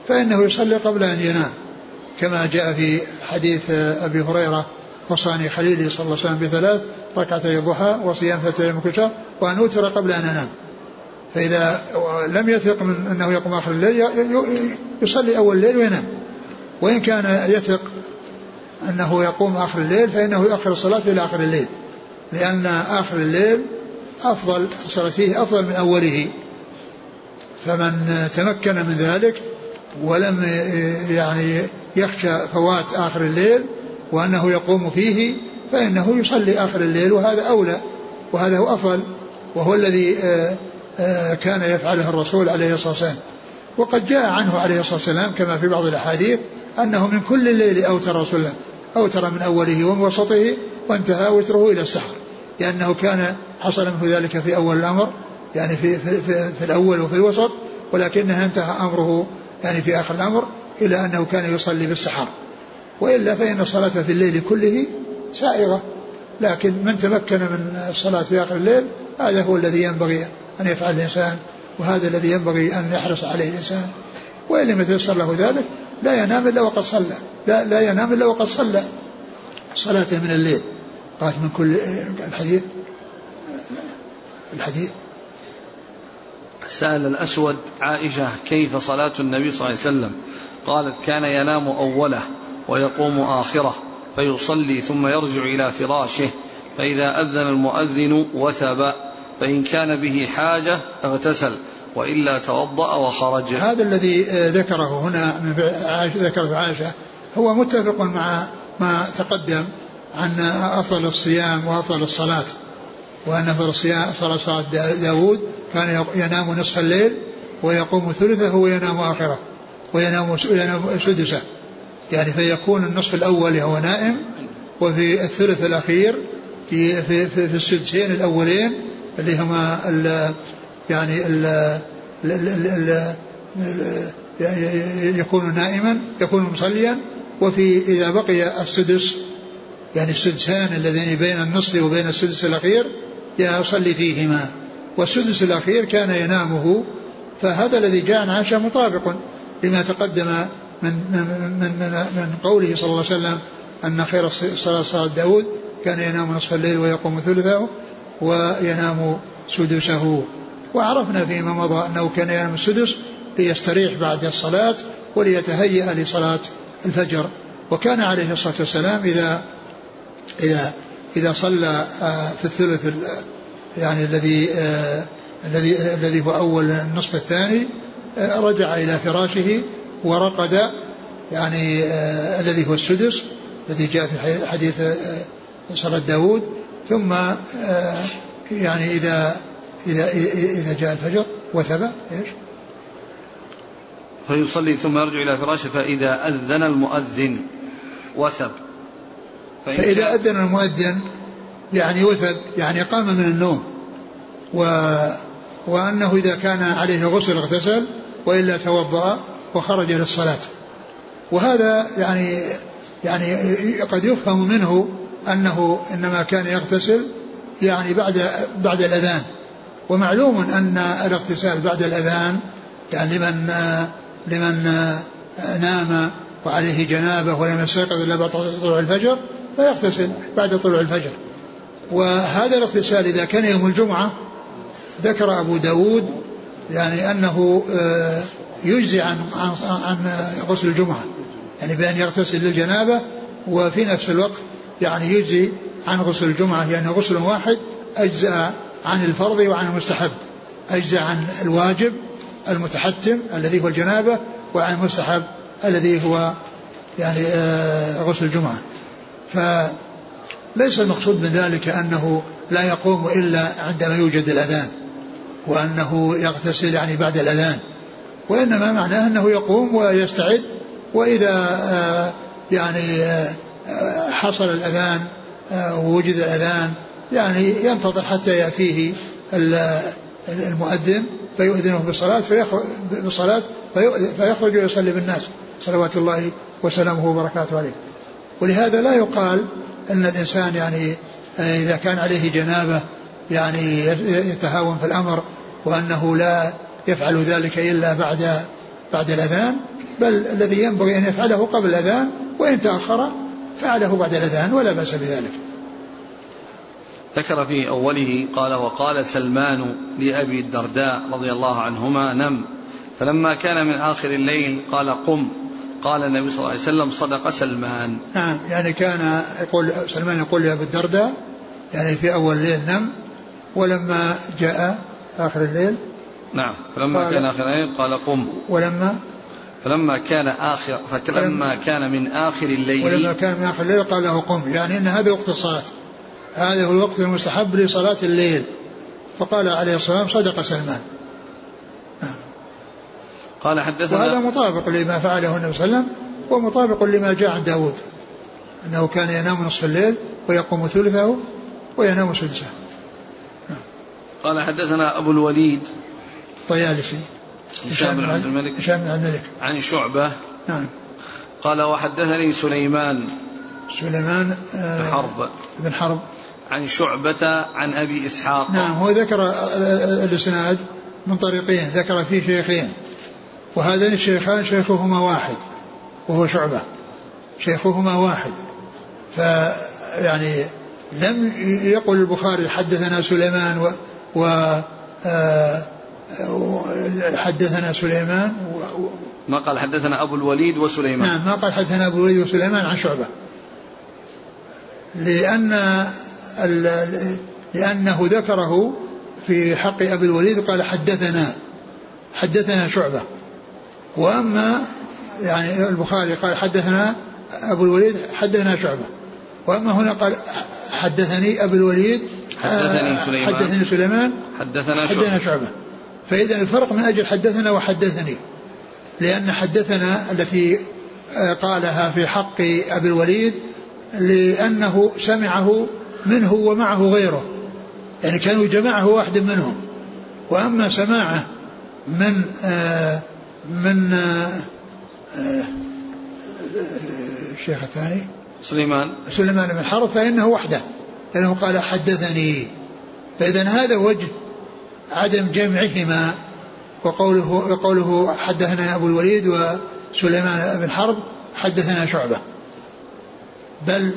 فإنه يصلي قبل أن ينام. كما جاء في حديث أبي هريرة وصاني خليلي صلى الله عليه وسلم بثلاث ركعتي الضحى وصيام ثلاثة أيام كل شهر وأن أوتر قبل أن أنام. فإذا لم يثق من أنه يقوم آخر الليل يصلي أول الليل وينام. وإن كان يثق أنه يقوم آخر الليل فإنه يؤخر الصلاة إلى آخر الليل. لأن آخر الليل أفضل الصلاة فيه أفضل من أوله. فمن تمكن من ذلك ولم يعني يخشى فوات آخر الليل وأنه يقوم فيه فإنه يصلي آخر الليل وهذا أولى وهذا هو أفضل وهو الذي آه، آه، كان يفعله الرسول عليه الصلاة والسلام. وقد جاء عنه عليه الصلاة والسلام كما في بعض الأحاديث أنه من كل الليل أوتر رسول الله أوتر من أوله ومن وسطه وانتهى وتره إلى السحر لأنه كان حصل منه ذلك في أول الأمر يعني في, في, في, في الأول وفي الوسط ولكنها انتهى أمره يعني في آخر الأمر. إلى أنه كان يصلي بالسحر. وإلا فإن الصلاة في الليل كله سائغة. لكن من تمكن من الصلاة في آخر الليل هذا هو الذي ينبغي أن يفعل الإنسان وهذا الذي ينبغي أن يحرص عليه الإنسان. وإن لم يتيسر له ذلك لا ينام إلا وقد صلى. لا, لا ينام إلا وقد صلى. صلاته من الليل. قالت من كل الحديث؟ الحديث. سأل الأسود عائشة كيف صلاة النبي صلى الله عليه وسلم؟ قالت كان ينام أوله ويقوم آخره فيصلي ثم يرجع إلى فراشه فإذا أذن المؤذن وثب فإن كان به حاجة اغتسل وإلا توضأ وخرج. هذا الذي ذكره هنا من ذكره عائشة هو متفق مع ما تقدم عن أفضل الصيام وأفضل الصلاة وأن أفضل الصيام صلاة داود كان ينام نصف الليل ويقوم ثلثه وينام آخره. وينام سدسه يعني فيكون النصف الأول هو نائم وفي الثلث الأخير في في في, في السدسين الأولين اللي هما ال يعني ال ال ال ال يكون نائما يكون مصليا. وفي إذا بقي السدس يعني السدسان اللذين بين النصف وبين السدس الأخير يصلي فيهما. والسدس الأخير كان ينامه فهذا الذي جاء عن عائشة مطابق. لما تقدم من من من, من, قوله صلى الله عليه وسلم أن خير الصلاة صلاة داود كان ينام نصف الليل ويقوم ثلثه وينام سدسه. وعرفنا فيما مضى أنه كان ينام السدس ليستريح بعد الصلاة وليتهيأ لصلاة الفجر. وكان عليه الصلاة والسلام إذا إذا إذا صلى آه، في الثلث يعني الذي آه، الذي الذي هو أول النصف الثاني رجع إلى فراشه ورقد يعني الذي هو السدس الذي جاء في حديث صلاة داود. ثم يعني إذا إذا إذا جاء الفجر وثب إيش؟ فيصلي ثم يرجع إلى فراشه فإذا أذن المؤذن وثب. فإذا أذن المؤذن يعني وثب يعني قام من النوم. و وأنه إذا كان عليه غسل اغتسل وإلا توضأ وخرج للصلاة وهذا يعني يعني قد يفهم منه أنه إنما كان يغتسل يعني بعد بعد الأذان. ومعلوم أن الاغتسال بعد الأذان يعني لمن لمن نام وعليه جنابة ولم يستيقظ إلا بعد طلوع الفجر فيغتسل بعد طلوع الفجر. وهذا الاغتسال إذا كان يوم الجمعة ذكر أبو داود يعني أنه آه، يجزي عن, عن, غسل الجمعة. يعني بأن يغتسل للجنابة وفي نفس الوقت يعني يجزي عن غسل الجمعة. يعني غسل واحد أجزأ عن الفرض وعن المستحب. أجزأ عن الواجب المتحتم الذي هو الجنابة وعن المستحب الذي هو يعني آه، غسل الجمعة. فليس المقصود من ذلك أنه لا يقوم إلا عندما يوجد الأذان. وأنه يغتسل يعني بعد الأذان وإنما معناه أنه يقوم ويستعد وإذا آه، يعني آه، حصل الأذان ووجد الأذان يعني ينتظر حتى يأتيه المؤذن فيؤذنه بالصلاة بالصلاة فيخرج ويصلي بالناس. صلوات الله وسلامه وبركاته عليه. ولهذا لا يقال أن الإنسان يعني إذا كان عليه جنابة يعني يتهاون في الأمر وأنه لا يفعل ذلك إلا بعد بعد الأذان بل الذي ينبغي أن يفعله قبل الأذان وإن تأخر فعله بعد الأذان ولا بأس بذلك. ذكر في أوله قال وقال سلمان لأبي الدرداء رضي الله عنهما نم. فلما كان من آخر الليل قال قم. قال النبي صلى الله عليه وسلم صدق سلمان. نعم يعني كان يقول سلمان يقول لأبي الدرداء يعني في أول الليل نم. ولما جاء آخر الليل نعم فلما كان آخر الليل قال قم. ولما فلما كان آخر فلما كان من آخر الليل ولما كان من آخر الليل قال له قم. يعني أن هذا وقت الصلاة. هذا هو الوقت المستحب لصلاة الليل. فقال عليه الصلاة والسلام صدق سلمان. قال حدثنا وهذا مطابق لما فعله النبي صلى الله عليه وسلم ومطابق لما جاء عن داود. أنه كان ينام نصف الليل ويقوم ثلثه وينام سدسه قال حدثنا أبو الوليد. الطيالسي هشام بن عبد الملك. هشام بن عبد الملك. عن شعبة. نعم. قال وحدثني سليمان. سليمان آه بن حرب. بن حرب. عن شعبة عن أبي إسحاق. نعم هو ذكر الإسناد من طريقين ذكر فيه شيخين. وهذين الشيخان شيخهما واحد وهو شعبة. شيخهما واحد. فيعني لم يقل البخاري حدثنا سليمان و, و آه، حدثنا سليمان و ما قال حدثنا أبو الوليد وسليمان. نعم ما قال حدثنا أبو الوليد وسليمان عن شعبة. لأن لأنه ذكره في حق أبي الوليد قال حدثنا حدثنا شعبة. وأما يعني البخاري قال حدثنا أبو الوليد حدثنا شعبة. وأما هنا قال حدثني أبو الوليد حدثني سليمان. حدثني سليمان. حدثنا شعبة, حدثنا شعبة. فإذا الفرق من أجل حدثنا وحدثني لأن حدثنا التي قالها في حق أبي الوليد لأنه سمعه منه ومعه غيره. يعني كانوا جماعة واحد منهم. وأما سماعه من آه من آه الشيخ الثاني. سليمان. سليمان بن حرب فإنه وحده. لأنه قال حدثني. فإذا هذا وجه عدم جمعهما وقوله وقوله حدثنا أبو الوليد وسليمان بن حرب حدثنا شعبة. بل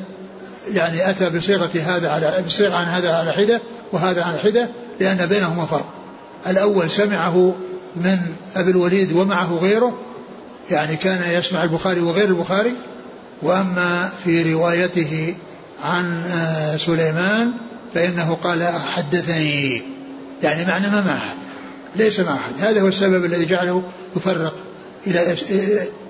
يعني أتى بصيغة هذا على بصيغة عن هذا على حدة وهذا على حدة لأن بينهما فرق. الأول سمعه من أبي الوليد ومعه غيره يعني كان يسمع البخاري وغير البخاري وأما في روايته عن آه، سليمان فإنه قال حدثني. يعني معنى ما مع أحد ليس مع أحد هذا هو السبب الذي جعله يفرق إلى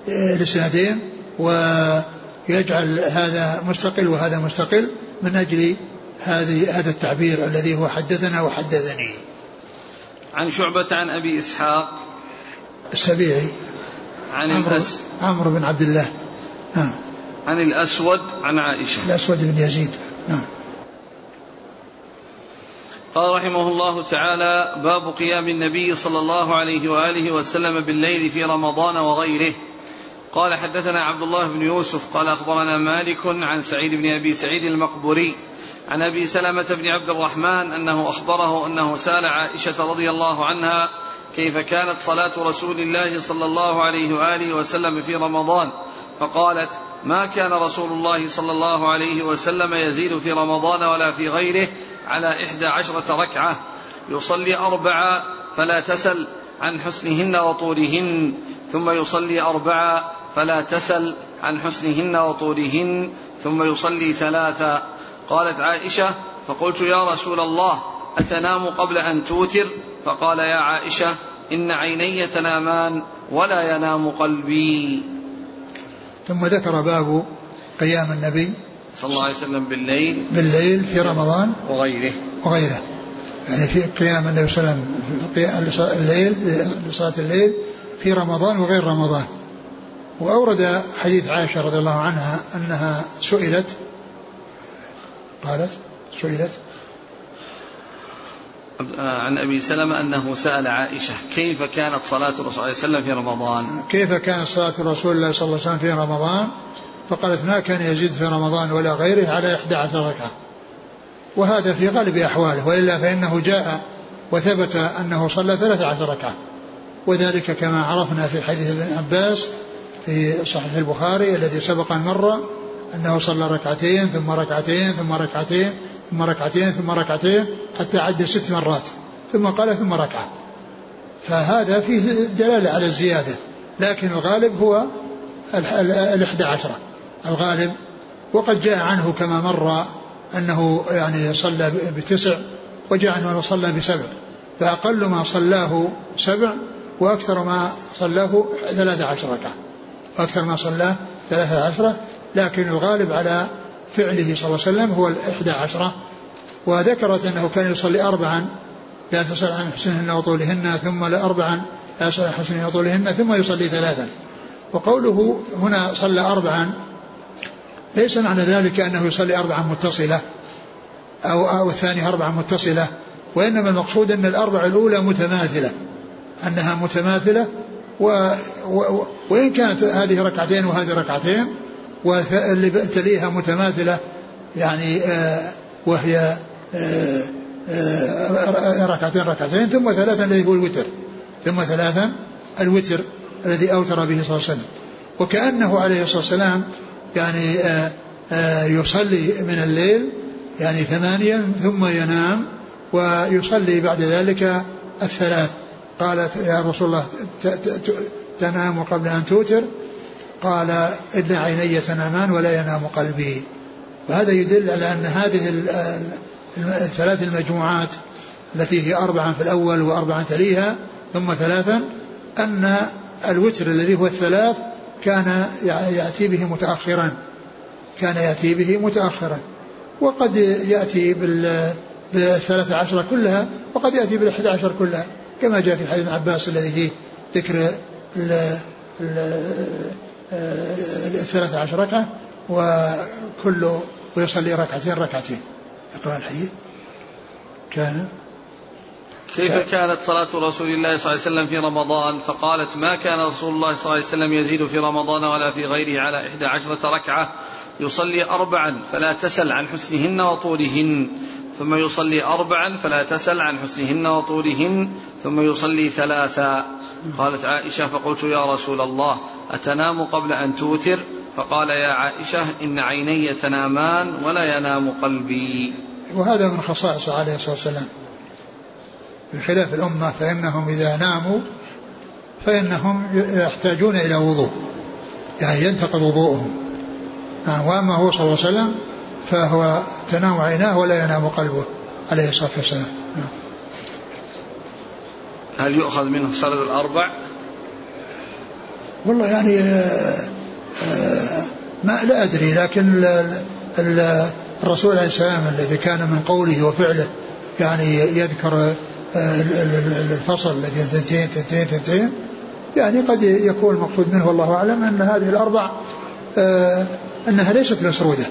الإسنادين ويجعل هذا مستقل وهذا مستقل من أجل هذه هذا التعبير الذي هو حدثنا وحدثني. عن شعبة عن أبي إسحاق. السبيعي. عن عمرو, عمرو بن عبد الله. نعم عن الأسود عن عائشة. الأسود بن يزيد. نعم. قال رحمه الله تعالى باب قيام النبي صلى الله عليه وآله وسلم بالليل في رمضان وغيره. قال حدثنا عبد الله بن يوسف قال أخبرنا مالك عن سعيد بن أبي سعيد المقبوري عن أبي سلمة بن عبد الرحمن أنه أخبره أنه سأل عائشة رضي الله عنها كيف كانت صلاة رسول الله صلى الله عليه وآله وسلم في رمضان. فقالت ما كان رسول الله صلى الله عليه وسلم يزيد في رمضان ولا في غيره على إحدى عشرة ركعة. يصلي أربعا فلا تسل عن حسنهن وطولهن ثم يصلي أربعا فلا تسل عن حسنهن وطولهن ثم يصلي ثلاثا قالت عائشة فقلت يا رسول الله أتنام قبل أن توتر؟ فقال يا عائشة إن عيني تنامان ولا ينام قلبي. ثم ذكر باب قيام النبي صلى الله عليه وسلم بالليل بالليل في رمضان وغيره. وغيره. يعني في قيام النبي صلى الله عليه وسلم الليل لصلاة الليل في رمضان وغير رمضان. وأورد حديث عائشة رضي الله عنها أنها سئلت قالت سئلت عن أبي سلمة أنه سأل عائشة كيف كانت صلاة الرسول صلى الله عليه وسلم في رمضان؟ كيف كانت صلاة رسول الله صلى الله عليه وسلم في رمضان؟ فقالت ما كان يزيد في رمضان ولا غيره على 11 ركعة وهذا في غالب أحواله وإلا فإنه جاء وثبت أنه صلى 13 ركعة وذلك كما عرفنا في حديث ابن عباس في صحيح البخاري الذي سبق أن مر أنه صلى ركعتين ثم ركعتين ثم ركعتين ثم ركعتين ثم ركعتين حتى عد ست مرات. ثم قال ثم ركعة. فهذا فيه دلالة على الزيادة. لكن الغالب هو الإحدى عشرة. الغالب وقد جاء عنه كما مر أنه يعني صلى بتسع وجاء عنه صلى بسبع. فأقل ما صلاه سبع وأكثر ما صلاه ثلاثة عشر ركعة. وأكثر ما صلاه ثلاثة عشرة لكن الغالب على فعله صلى الله عليه وسلم هو الإحدى عشرة وذكرت أنه كان يصلي أربعا لا تسأل عن حسنهن وطولهن ثم لأربعا لا يسأل عن حسنهن وطولهن ثم يصلي ثلاثا. وقوله هنا صلى أربعا ليس معنى ذلك أنه يصلي أربعا متصلة أو, أو الثانية أربعا متصلة وإنما المقصود أن الأربع الأولى متماثلة أنها متماثلة و و وإن كانت هذه ركعتين وهذه ركعتين واللي تليها متماثلة يعني آه وهي آه آه ركعتين ركعتين ثم ثلاثا الذي هو الوتر ثم ثلاثا الوتر الذي أوتر به صلى الله عليه وسلم. وكأنه عليه الصلاة والسلام يعني يصلي من الليل يعني ثمانيا ثم ينام ويصلي بعد ذلك الثلاث. قالت يا رسول الله تنام قبل أن توتر قال إن عيني تنامان ولا ينام قلبي. وهذا يدل على أن هذه الثلاث المجموعات التي هي أربعا في الأول وأربعا تليها ثم ثلاثا أن الوتر الذي هو الثلاث كان يأتي به متأخرا. كان يأتي به متأخرا. وقد يأتي بالثلاثة عشرة كلها وقد يأتي بالأحد عشر كلها كما جاء في حديث عباس الذي فيه ذكر الثلاثة عشر ركعة وكل ويصلي ركعتين ركعتين. يقرأ الحي كان؟ كيف كانت صلاة رسول الله صلى الله عليه وسلم في رمضان؟ فقالت ما كان رسول الله صلى الله عليه وسلم يزيد في رمضان ولا في غيره على إحدى عشرة ركعة يصلي أربعا فلا تسل عن حسنهن وطولهن. ثم يصلي أربعا فلا تسل عن حسنهن وطولهن ثم يصلي ثلاثا. قالت عائشة فقلت يا رسول الله أتنام قبل أن توتر؟ فقال يا عائشة إن عيني تنامان ولا ينام قلبي. وهذا من خصائصه عليه الصلاة والسلام. بخلاف الأمة فإنهم إذا ناموا فإنهم يحتاجون إلى وضوء يعني ينتقض وضوءهم. نعم وأما هو صلى الله عليه وسلم فهو تنام عيناه ولا ينام قلبه عليه الصلاة والسلام. هل يؤخذ منه صلاة الأربع؟ والله يعني آه، آه، ما لا أدري لكن الرسول عليه السلام الذي كان من قوله وفعله يعني يذكر الفصل الذي ثنتين ثنتين ثنتين يعني قد يكون المقصود منه والله أعلم أن هذه الأربع آه، أنها ليست مسروده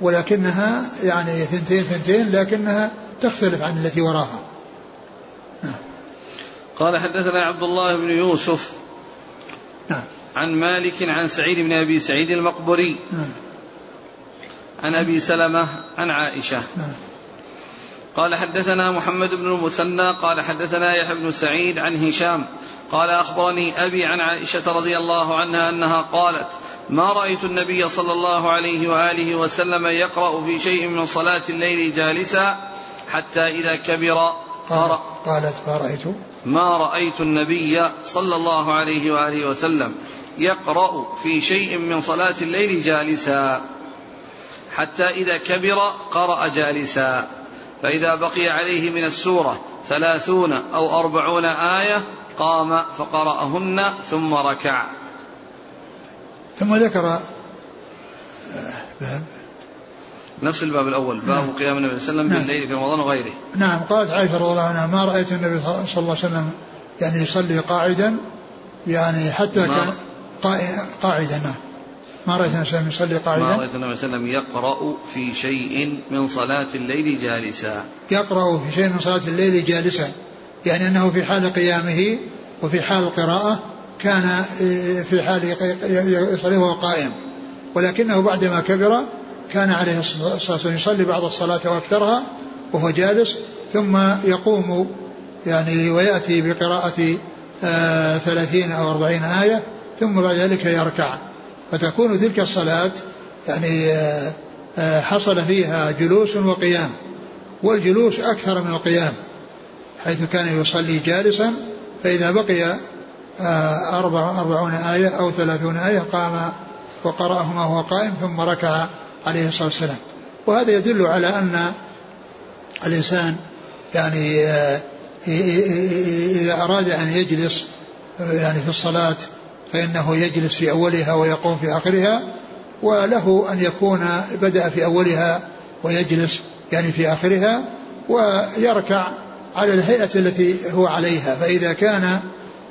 ولكنها يعني ثنتين ثنتين لكنها تختلف عن التي وراها. نعم. قال حدثنا عبد الله بن يوسف نعم. عن مالك عن سعيد بن أبي سعيد المقبري نعم. عن أبي سلمة عن عائشة. نعم. قال حدثنا محمد بن المثنى قال حدثنا يحيى بن سعيد عن هشام قال أخبرني أبي عن عائشة رضي الله عنها أنها قالت ما رأيت النبي صلى الله عليه وآله وسلم يقرأ في شيء من صلاة الليل جالسا حتى إذا كبر. قال قالت ما رأيت؟ ما رأيت النبي صلى الله عليه وآله وسلم يقرأ في شيء من صلاة الليل جالسا حتى إذا كبر قرأ جالسا. فإذا بقي عليه من السورة ثلاثون أو أربعون آية قام فقرأهن ثم ركع. ثم ذكر باب. نفس الباب الأول باب نعم. قيام النبي صلى الله عليه وسلم نعم. بالليل في رمضان وغيره. نعم قالت عائشة رضي الله عنها ما رأيت النبي صلى الله عليه وسلم يعني يصلي قاعدا يعني حتى كان قاعدا نعم. ما رأيت النبي صلى الله عليه وسلم يصلي قاعدا؟ ما رأيت النبي صلى الله عليه وسلم يقرأ في شيء من صلاة الليل جالسا. يقرأ في شيء من صلاة الليل جالسا يعني أنه في حال قيامه وفي حال القراءة كان في حال يصلي وهو قائم. ولكنه بعدما كبر كان عليه الصلاة والسلام يصلي بعض الصلاة وأكثرها وهو جالس ثم يقوم يعني ويأتي بقراءة آه، ثلاثين أو أربعين آية ثم بعد ذلك يركع. فتكون تلك الصلاة يعني آه، آه، حصل فيها جلوس وقيام. والجلوس أكثر من القيام حيث كان يصلي جالسا فإذا بقي آه، أربع أربعون آية أو ثلاثون آية قام وقرأهما وهو قائم ثم ركع عليه الصلاة والسلام. وهذا يدل على أن الإنسان يعني إذا أراد أن يجلس يعني في الصلاة فإنه يجلس في أولها ويقوم في آخرها وله أن يكون بدأ في أولها ويجلس يعني في آخرها ويركع على الهيئة التي هو عليها. فإذا كان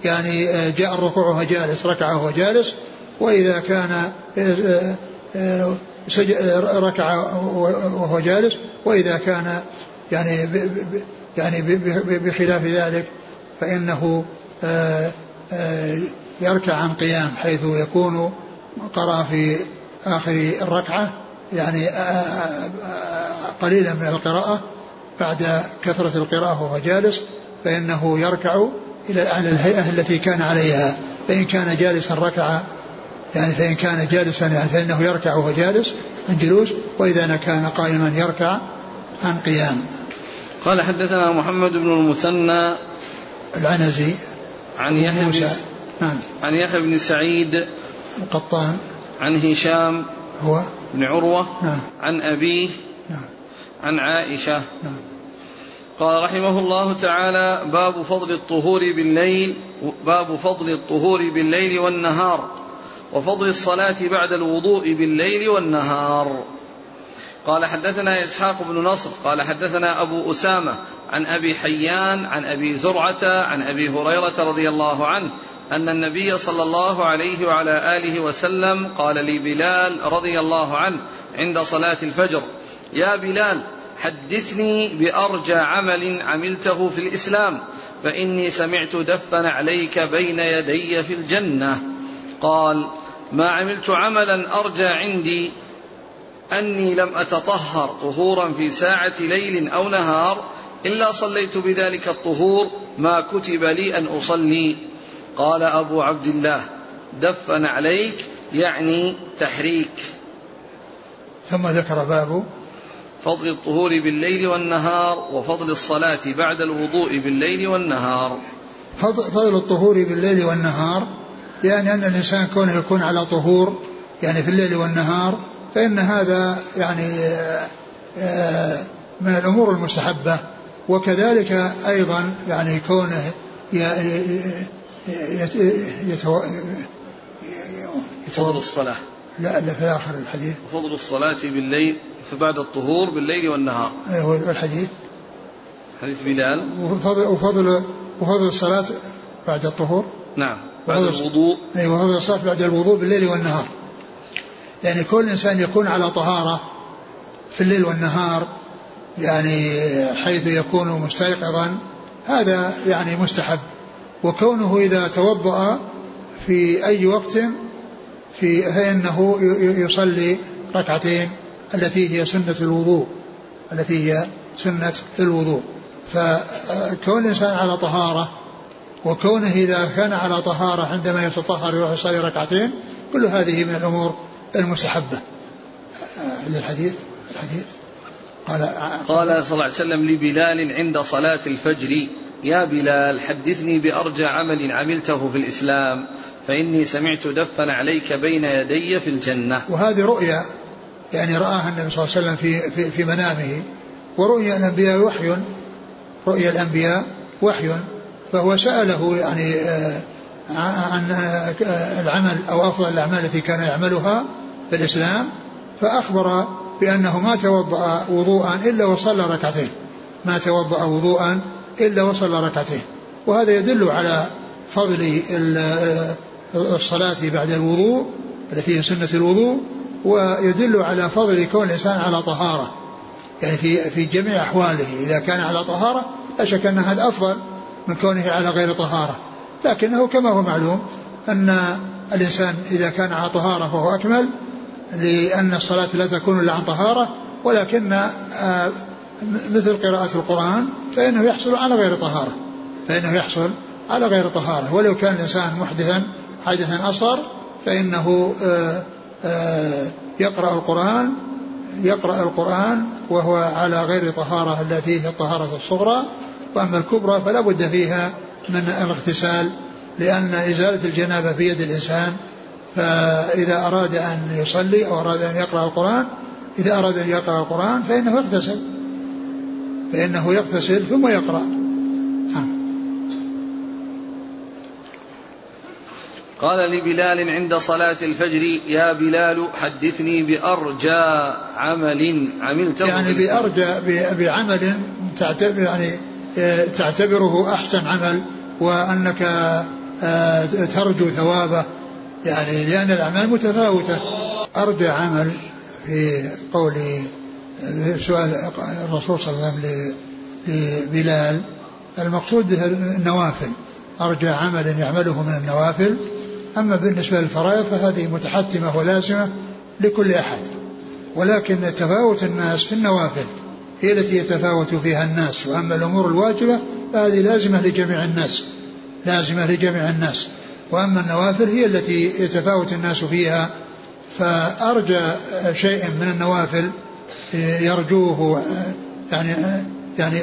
يعني جاء الركوع وهو جالس ركع وهو جالس وإذا كان ركع وهو جالس وإذا كان يعني يعني بخلاف ذلك فإنه يركع عن قيام حيث يكون قرأ في آخر الركعة يعني قليلا من القراءة بعد كثرة القراءة وهو جالس فإنه يركع إلى على الهيئة التي كان عليها. فإن كان جالسا ركع يعني فإن كان جالسا يعني فإنه يركع وهو جالس عن جلوس وإذا كان قائما يركع عن قيام. قال حدثنا محمد بن المثنى العنزي عن يحيى بن نعم. عن يحيى بن سعيد القطان. عن هشام هو. بن عروة نعم. عن أبيه نعم. عن عائشة. نعم. قال رحمه الله تعالى باب فضل الطهور بالليل باب فضل الطهور بالليل والنهار وفضل الصلاة بعد الوضوء بالليل والنهار. قال حدثنا إسحاق بن نصر قال حدثنا أبو أسامة عن أبي حيان عن أبي زرعة عن أبي هريرة رضي الله عنه أن النبي صلى الله عليه وعلى آله وسلم قال لبلال رضي الله عنه عند صلاة الفجر يا بلال حدثني بأرجى عمل عملته في الإسلام فإني سمعت دفا عليك بين يدي في الجنة. قال ما عملت عملا أرجى عندي أني لم أتطهر طهورا في ساعة ليل أو نهار إلا صليت بذلك الطهور ما كتب لي أن أصلي. قال أبو عبد الله دفن عليك يعني تحريك. ثم ذكر باب فضل الطهور بالليل والنهار وفضل الصلاة بعد الوضوء بالليل والنهار. فضل, الطهور بالليل والنهار يعني أن الإنسان كونه يكون على طهور يعني في الليل والنهار فإن هذا يعني آه، من الأمور المستحبة. وكذلك أيضا يعني كونه يتو... فضل الصلاة. لا لا في آخر الحديث. فضل الصلاة بالليل فبعد الطهور بالليل والنهار. أيوه الحديث. حديث بلال. وفضل وفضل وفضل الصلاة بعد الطهور. نعم بعد الوضوء. أيوه وفضل الصلاة بعد الوضوء بالليل والنهار. يعني كل إنسان يكون على طهارة في الليل والنهار يعني حيث يكون مستيقظا هذا يعني مستحب. وكونه إذا توضأ في أي وقت في فإنه يصلي ركعتين التي هي سنة الوضوء التي هي سنة الوضوء. فكون الإنسان على طهارة وكونه إذا كان على طهارة عندما يتطهر يروح يصلي ركعتين كل هذه من الأمور المستحبة. الحديث؟ الحديث؟ قال قال صلى الله عليه وسلم لبلال عند صلاة الفجر يا بلال حدثني بأرجى عمل عملته في الإسلام. فإني سمعت دفا عليك بين يدي في الجنة. وهذه رؤيا يعني رآها النبي صلى الله عليه وسلم في, في, في منامه ورؤيا الأنبياء وحي رؤيا الأنبياء وحي فهو سأله يعني آه، عن آه، العمل أو أفضل الأعمال التي كان يعملها في الإسلام فأخبر بأنه ما توضأ وضوءا إلا وصلى ركعتين. ما توضأ وضوءا إلا وصلى ركعتين. وهذا يدل على فضل الصلاة بعد الوضوء التي هي سنة الوضوء ويدل على فضل كون الإنسان على طهارة. يعني في في جميع أحواله إذا كان على طهارة لا شك أن هذا أفضل من كونه على غير طهارة. لكنه كما هو معلوم أن الإنسان إذا كان على طهارة فهو أكمل لأن الصلاة لا تكون إلا عن طهارة ولكن آه، مثل قراءة القرآن فإنه يحصل على غير طهارة. فإنه يحصل على غير طهارة. ولو كان الإنسان محدثا حدثا أصغر فإنه آه، آه، يقرأ القرآن يقرأ القرآن وهو على غير طهارة التي هي الطهارة الصغرى وأما الكبرى فلا بد فيها من الاغتسال لأن إزالة الجنابة بيد الإنسان فإذا أراد أن يصلي أو أراد أن يقرأ القرآن إذا أراد أن يقرأ القرآن فإنه يغتسل فإنه يغتسل ثم يقرأ. نعم. قال لبلال عند صلاة الفجر يا بلال حدثني بأرجى عمل عملته يعني بأرجى بعمل تعتبر يعني آه، تعتبره أحسن عمل وأنك آه، ترجو ثوابه. يعني لأن الأعمال متفاوتة. أرجى عمل في قول سؤال الرسول صلى الله عليه وسلم لبلال. المقصود به النوافل. أرجى عمل يعمله من النوافل أما بالنسبة للفرائض فهذه متحتمة ولازمة لكل أحد. ولكن تفاوت الناس في النوافل هي التي يتفاوت فيها الناس. وأما الأمور الواجبة فهذه لازمة لجميع الناس لازمة لجميع الناس. وأما النوافل هي التي يتفاوت الناس فيها. فأرجى شيء من النوافل يرجوه يعني يعني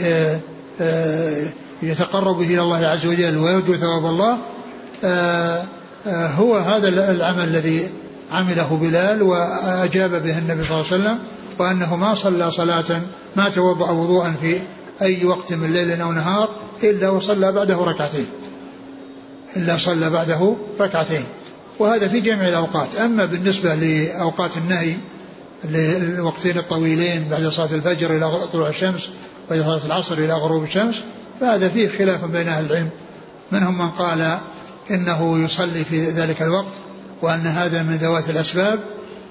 يتقرب به إلى الله عز وجل ويرجو ثواب الله. هو هذا العمل الذي عمله بلال وأجاب به النبي صلى الله عليه وسلم وأنه ما صلى صلاة ما توضأ وضوءا في أي وقت من ليل أو نهار إلا وصلى بعده ركعتين. إلا صلى بعده ركعتين. وهذا في جميع الأوقات. أما بالنسبة لأوقات النهي للوقتين الطويلين بعد صلاة الفجر إلى طلوع الشمس وبعد صلاة العصر إلى غروب الشمس فهذا فيه خلاف بين أهل العلم. منهم من قال إنه يصلي في ذلك الوقت وأن هذا من ذوات الأسباب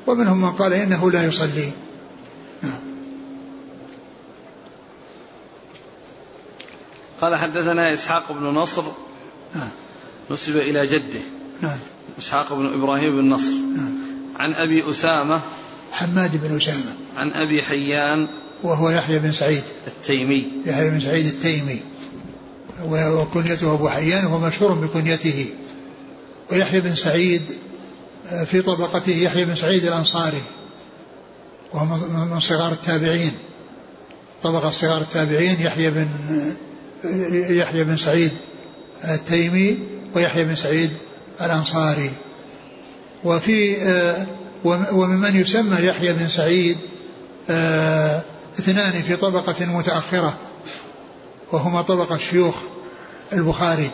ومنهم من قال إنه لا يصلي. قال حدثنا إسحاق بن نصر. نعم. نسب إلى جده. نعم. إسحاق بن إبراهيم بن نصر. نعم. عن أبي أسامة. حماد بن أسامة. عن أبي حيان. وهو يحيى بن سعيد. التيمي. يحيى بن سعيد التيمي. وكنيته أبو حيان وهو مشهور بكنيته. ويحيى بن سعيد آه، في طبقته يحيى بن سعيد الأنصاري وهو من صغار التابعين. طبقة صغار التابعين يحيى بن آه، يحيى بن سعيد التيمي ويحيى بن سعيد الأنصاري. وفي آه، وممن يسمى يحيى بن سعيد اثنان في طبقة متأخرة. وهما طبقة شيوخ البخاري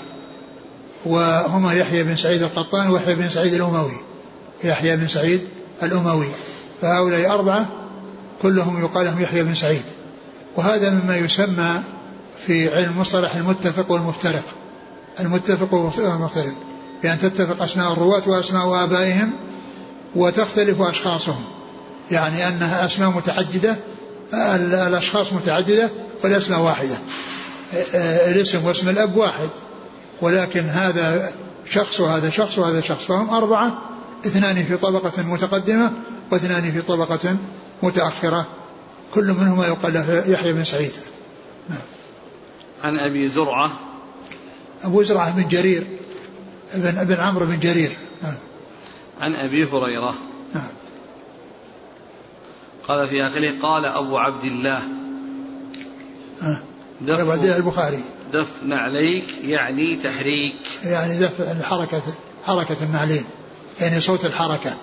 وهما يحيى بن سعيد القطان ويحيى بن سعيد الأموي. يحيى بن سعيد الأموي. فهؤلاء أربعة كلهم يقال لهم يحيى بن سعيد. وهذا مما يسمى في علم مصطلح المتفق والمفترق. المتفق والمفترق. بأن تتفق أسماء الرواة وأسماء آبائهم وتختلف أشخاصهم. يعني أنها أسماء متعددة الأشخاص متعددة والأسماء واحدة. الاسم واسم الأب واحد ولكن هذا شخص وهذا شخص وهذا شخص فهم أربعة اثنان في طبقة متقدمة واثنان في طبقة متأخرة كل منهما يقال له يحيى بن سعيد. عن أبي زرعة أبو زرعة بن جرير ابن ابن عمرو بن جرير. عن أبي هريرة نعم. قال في آخره قال أبو عبد الله أه. دف البخاري. دف نعليك يعني تحريك. يعني دف حركة حركة النعلين. يعني صوت الحركة.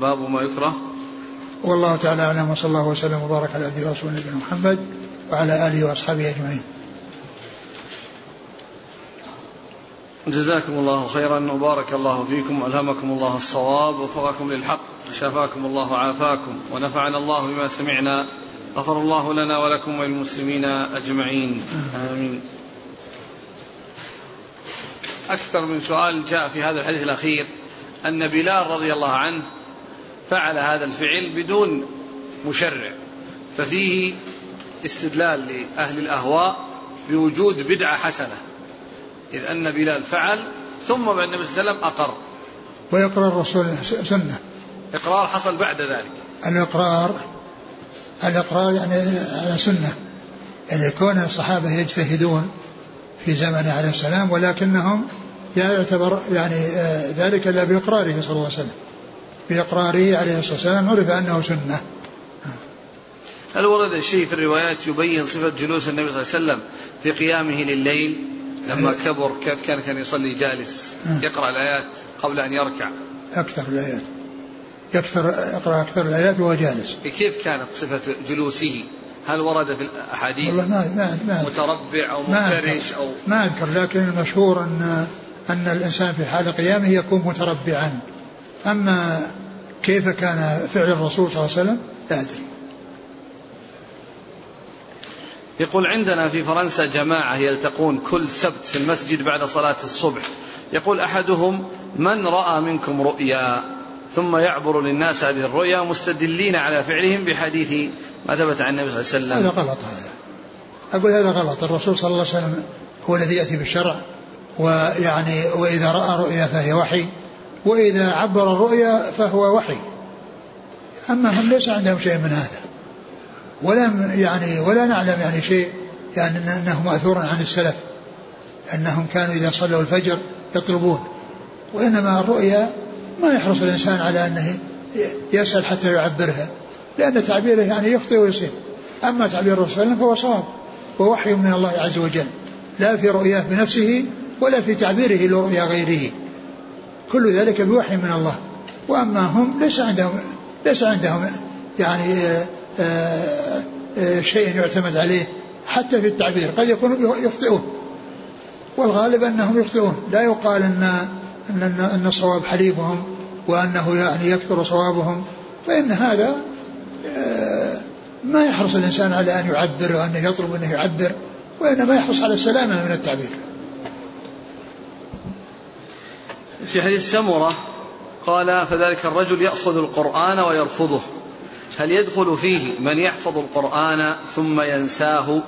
باب ما يكره. والله تعالى أعلم وصلى الله وسلم وبارك على عبده ورسوله نبينا محمد وعلى آله وأصحابه أجمعين. جزاكم الله خيرا وبارك الله فيكم والهمكم الله الصواب ووفقكم للحق وشفاكم الله وعافاكم ونفعنا الله بما سمعنا غفر الله لنا ولكم وللمسلمين أجمعين آمين. أكثر من سؤال جاء في هذا الحديث الأخير أن بلال رضي الله عنه فعل هذا الفعل بدون مشرع ففيه استدلال لأهل الأهواء بوجود بدعة حسنة إذ أن بلال فعل ثم بعد النبي صلى الله عليه وسلم أقر. ويقرأ الرسول سنة. إقرار حصل بعد ذلك. الإقرار الإقرار يعني على سنة. يعني كون الصحابة يجتهدون في زمنه عليه السلام ولكنهم لا يعتبر يعني آه، ذلك إلا بإقراره صلى الله عليه وسلم. بإقراره عليه الصلاة والسلام عرف أنه سنة. هل ورد شيء في الروايات يبين صفة جلوس النبي صلى الله عليه وسلم في قيامه لليل؟ لما كبر كيف كان؟ كان يصلي جالس يقرأ الآيات قبل أن يركع. أكثر الآيات. يكثر يقرأ أكثر الآيات وهو جالس. كيف كانت صفة جلوسه؟ هل ورد في الأحاديث والله ما ما ما متربع أو مفترش أو ما أذكر لكن المشهور أن أن الإنسان في حال قيامه يكون متربعا. أما كيف كان فعل الرسول صلى الله عليه وسلم؟ لا أدري. يقول عندنا في فرنسا جماعة يلتقون كل سبت في المسجد بعد صلاة الصبح. يقول أحدهم من رأى منكم رؤيا؟ ثم يعبر للناس هذه الرؤيا مستدلين على فعلهم بحديث ما ثبت عن النبي صلى الله عليه هذا وسلم غلط هذا. أقول هذا غلط. الرسول صلى الله عليه وسلم هو الذي يأتي بالشرع ويعني وإذا رأى رؤيا فهي وحي وإذا عبر الرؤيا فهو وحي. أما هم ليس عندهم شيء من هذا. ولم يعني ولا نعلم يعني شيء يعني أنه مأثور عن السلف. أنهم كانوا إذا صلوا الفجر يطلبون. وإنما الرؤيا ما يحرص الإنسان على أنه يسأل حتى يعبرها. لأن تعبيره يعني يخطئ ويصيب أما تعبير الرسول صلى الله عليه وسلم فهو صواب. ووحي من الله عز وجل. لا في رؤياه بنفسه ولا في تعبيره لرؤيا غيره. كل ذلك بوحي من الله. وأما هم ليس عندهم ليس عندهم يعني شيء يعتمد عليه حتى في التعبير. قد يكونوا يخطئون والغالب أنهم يخطئون. لا يقال أن أن أن الصواب حليفهم وأنه يعني يكثر صوابهم فإن هذا ما يحرص الإنسان على أن يعبر وأنه يطلب أنه يعبر وإنما يحرص على السلامة من التعبير. في حديث سمرة قال فذلك الرجل يأخذ القرآن ويرفضه. هل يدخل فيه من يحفظ القرآن ثم ينساه؟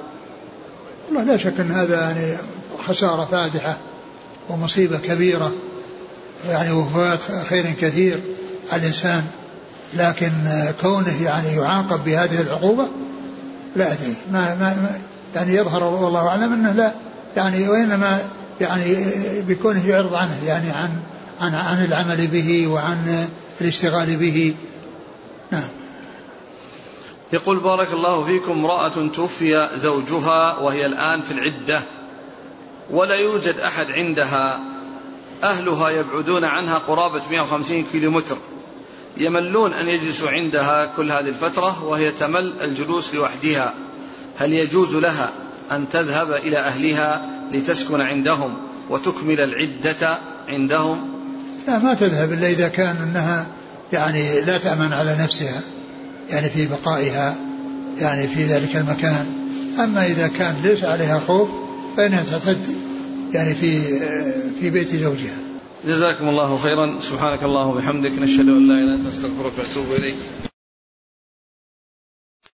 والله لا شك أن هذا يعني خسارة فادحة ومصيبة كبيرة يعني وفاة خير كثير على الإنسان لكن كونه يعني يعاقب بهذه العقوبة لا أدري. ما, ما يعني يظهر والله أعلم أنه لا. يعني وإنما يعني بكونه يعرض عنه يعني عن عن عن العمل به وعن الاشتغال به. نعم. يقول بارك الله فيكم امرأة توفي زوجها وهي الآن في العدة ولا يوجد أحد عندها أهلها يبعدون عنها قرابة 150 كيلو متر يملون أن يجلسوا عندها كل هذه الفترة وهي تمل الجلوس لوحدها هل يجوز لها أن تذهب إلى أهلها لتسكن عندهم وتكمل العدة عندهم؟ لا ما تذهب إلا إذا كان أنها يعني لا تأمن على نفسها. يعني في بقائها يعني في ذلك المكان. أما إذا كان ليس عليها خوف فإنها تعتد يعني في في بيت زوجها. جزاكم الله خيرا. سبحانك اللهم وبحمدك نشهد أن لا إله إلا أنت نستغفرك ونتوب إليك.